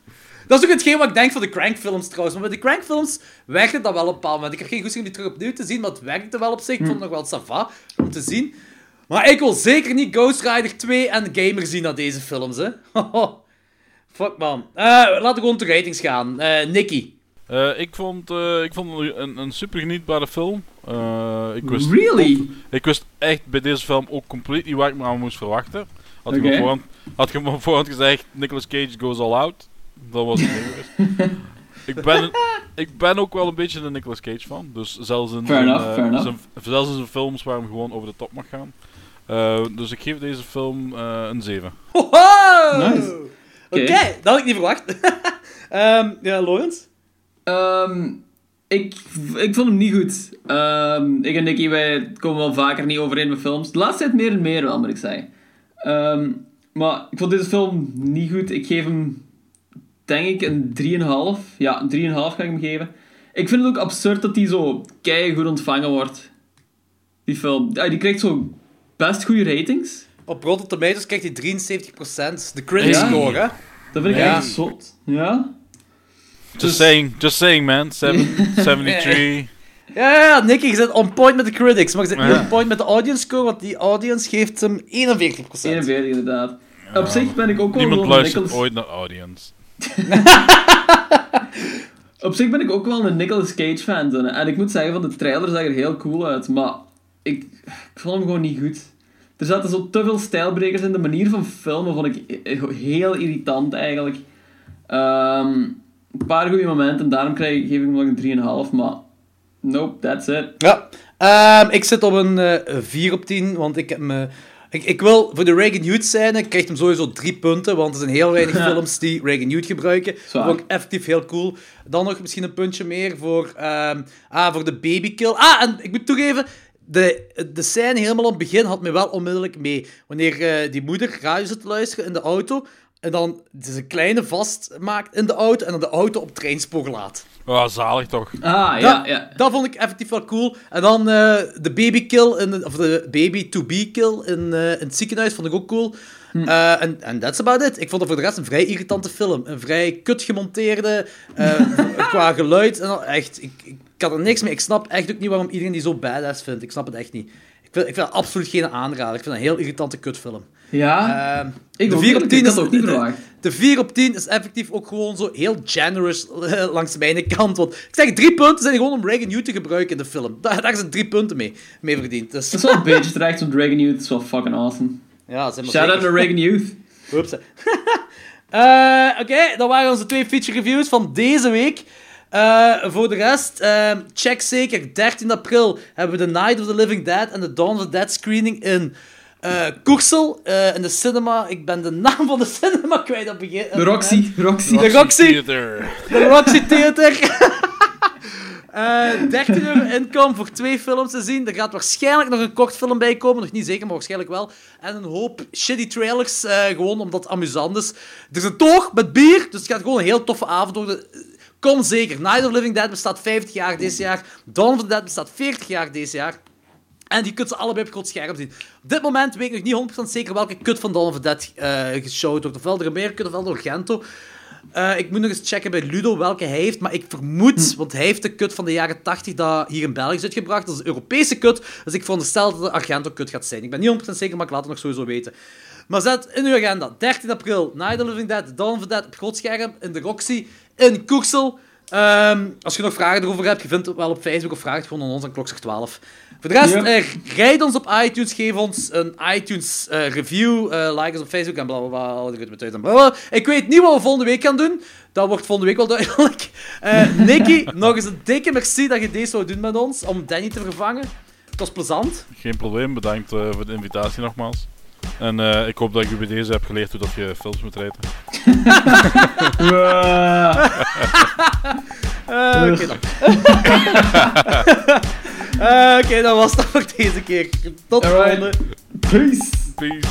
Dat is ook hetgeen wat ik denk van de Crank-films trouwens. Maar bij de Crank-films werkte dat wel op een bepaald moment. Ik heb geen goesting om die terug opnieuw te zien, maar het werkte wel op zich. Ik vond het nog wel sava om te zien. Maar ik wil zeker niet Ghost Rider 2 en Gamer zien naar deze films, hè. Fuck, man. Eh, laten we gewoon te ratings gaan. Eh Nicky. Eh, ik vond, ik vond een, een super genietbare film. Ik wist Really? ik wist echt bij deze film ook compleet niet waar ik me aan moest verwachten. Had je me voorhand, had je me voorhand gezegd, Nicolas Cage goes all out, dan was het niet ik, ben, ik ben ook wel een beetje een Nicolas Cage fan. Dus zelfs in, enough, fair enough. zijn- zelfs in zijn films waar hem gewoon over de top mag gaan. Eh, dus ik geef deze film eh, een 7. Hoho! Nice. Oké, dat had ik niet verwacht. Ehm ja, Lawrence? Ehm, ik, ik vond hem niet goed. Ehm, ik en Nicky, wij komen wel vaker niet overeen met films. De laatste tijd meer en meer wel, moet ik zeggen. Ehm, maar ik vond deze film niet goed. Ik geef hem, denk ik, een 3,5. Ja, een 3,5 ga ik hem geven. Ik vind het ook absurd dat die zo goed ontvangen wordt. Die film. Ja, die krijgt zo best goede ratings. Op Rotten Tomatoes krijgt hij 73%. De critic Ja. score, hè? Dat vind ik Ja. echt zot. Ja? Just Dus- saying, just saying man. Seven, 73. Ja, ja, ja, Nicky, je zit on point met de critics, maar je zit niet Ja. on point met de audience score, want die audience geeft hem 41%. 41 inderdaad. Op zich ben ik ook wel Niemand luistert ooit naar audience. Op zich ben ik ook wel een Nicolas Cage fan. En ik moet zeggen, van de trailer zag er heel cool uit. Maar ik, ik vond hem gewoon niet goed. Er zaten zo te veel stijlbrekers in. De manier van filmen vond ik heel irritant eigenlijk. Ehm, een paar goede momenten. Daarom krijg, geef ik hem nog een 3,5. Maar nope, that's it. Ja. Ehm, ik zit op een eh 4 op 10, want ik heb me... Ik, ik wil voor de Reagan Youth scène krijgt hem sowieso drie punten, want er zijn heel weinig films die Reagan Youth gebruiken. Dat Zwaar. vond ik effectief heel cool. Dan nog misschien een puntje meer voor, ehm, ah, voor de babykill. Ah, en ik moet toegeven, de, de scène helemaal aan het begin had me wel onmiddellijk mee. Wanneer eh, die moeder radio zit te luisteren in de auto, en dan zijn kleine vastmaakt in de auto, en dan de auto op het treinspoor laat. Oh, zalig toch. Ah, ja, dat, ja. dat vond ik effectief wel cool. En dan eh, de babykill, in de- of de baby-to-be-kill in, eh, in het ziekenhuis vond ik ook cool. Eh, En en that's about it. Ik vond het voor de rest een vrij irritante film. Een vrij kut gemonteerde, eh, qua geluid. En echt, ik, ik had er niks mee. Ik snap echt ook niet waarom iedereen die zo badass vindt. Ik snap het echt niet. Ik vind, ik vind het absoluut geen aanrader. Ik vind het een heel irritante kutfilm. Ja, ik de ook 4 op niet. 10 Ik is, ook niet de- de 4 op 10 is effectief ook gewoon zo heel generous eh, langs mijn kant. Want ik zeg, drie punten zijn gewoon om Reagan Youth te gebruiken in de film. Daar, daar zijn drie punten mee, mee verdiend. Dus, Dat is wel een beetje terecht, want Dragon Youth is wel fucking awesome. ja, Shout out zeker. naar Reagan Youth. Oeps. Eh, Oké, dat waren onze twee feature reviews van deze week. Eh, voor de rest, eh, check zeker. 13 april hebben we The Night of the Living Dead en The Dawn of the Dead screening in eh Koersel, eh, in de cinema. Ik ben de naam van de cinema kwijt op begin. De Roxy. Roxy. De Roxy. Theater. De Roxy Theater. Eh 13 euro inkom voor twee films te zien. Er gaat waarschijnlijk nog een kort film bij komen. Nog niet zeker, maar waarschijnlijk wel. En een hoop shitty trailers. eh, gewoon omdat het amusant is. Er is een toog met bier. Dus het gaat gewoon een heel toffe avond worden. Kom zeker. Night of Living Dead bestaat 50 jaar dit jaar. Dawn of the Dead bestaat 40 jaar dit jaar. En die kunt ze allebei op groot scherm zien. Op dit moment weet ik nog niet 100% zeker welke kut van Dawn of the Dead eh geshowd wordt. Ofwel de Remere ofwel door Gento. Eh, ik moet nog eens checken bij Ludo welke hij heeft, maar ik vermoed, want hij heeft de kut van de jaren 80 dat hier in België is uitgebracht. Dat is een Europese kut, dus ik veronderstel dat de Argento kut gaat zijn. Ik ben niet 100% zeker, maar ik laat het nog sowieso weten. Maar zet in uw agenda, 13 april, Night of the Living Dead, Dawn of the Dead op groot scherm, in de Roxy, in Koersel. Ehm, als je nog vragen erover hebt, je vindt het wel op Facebook of vraag het gewoon aan ons aan klokslag 12. Voor de rest, Ja. eh, rijd ons op iTunes, geef ons een iTunes eh, review, eh, like ons op Facebook en blablabla, al die en blablabla. Ik weet niet wat we volgende week gaan doen. Dat wordt volgende week wel duidelijk. Eh Nicky, nog eens een dikke merci dat je deze zou doen met ons, om Danny te vervangen. Het was plezant. Geen probleem, bedankt eh, voor de invitatie nogmaals. En eh, ik hoop dat ik u bij deze heb geleerd hoe dat je films moet rijden. Eh, Oké dan. Oké, dat was dat voor deze keer. Tot de volgende. Peace. Peace.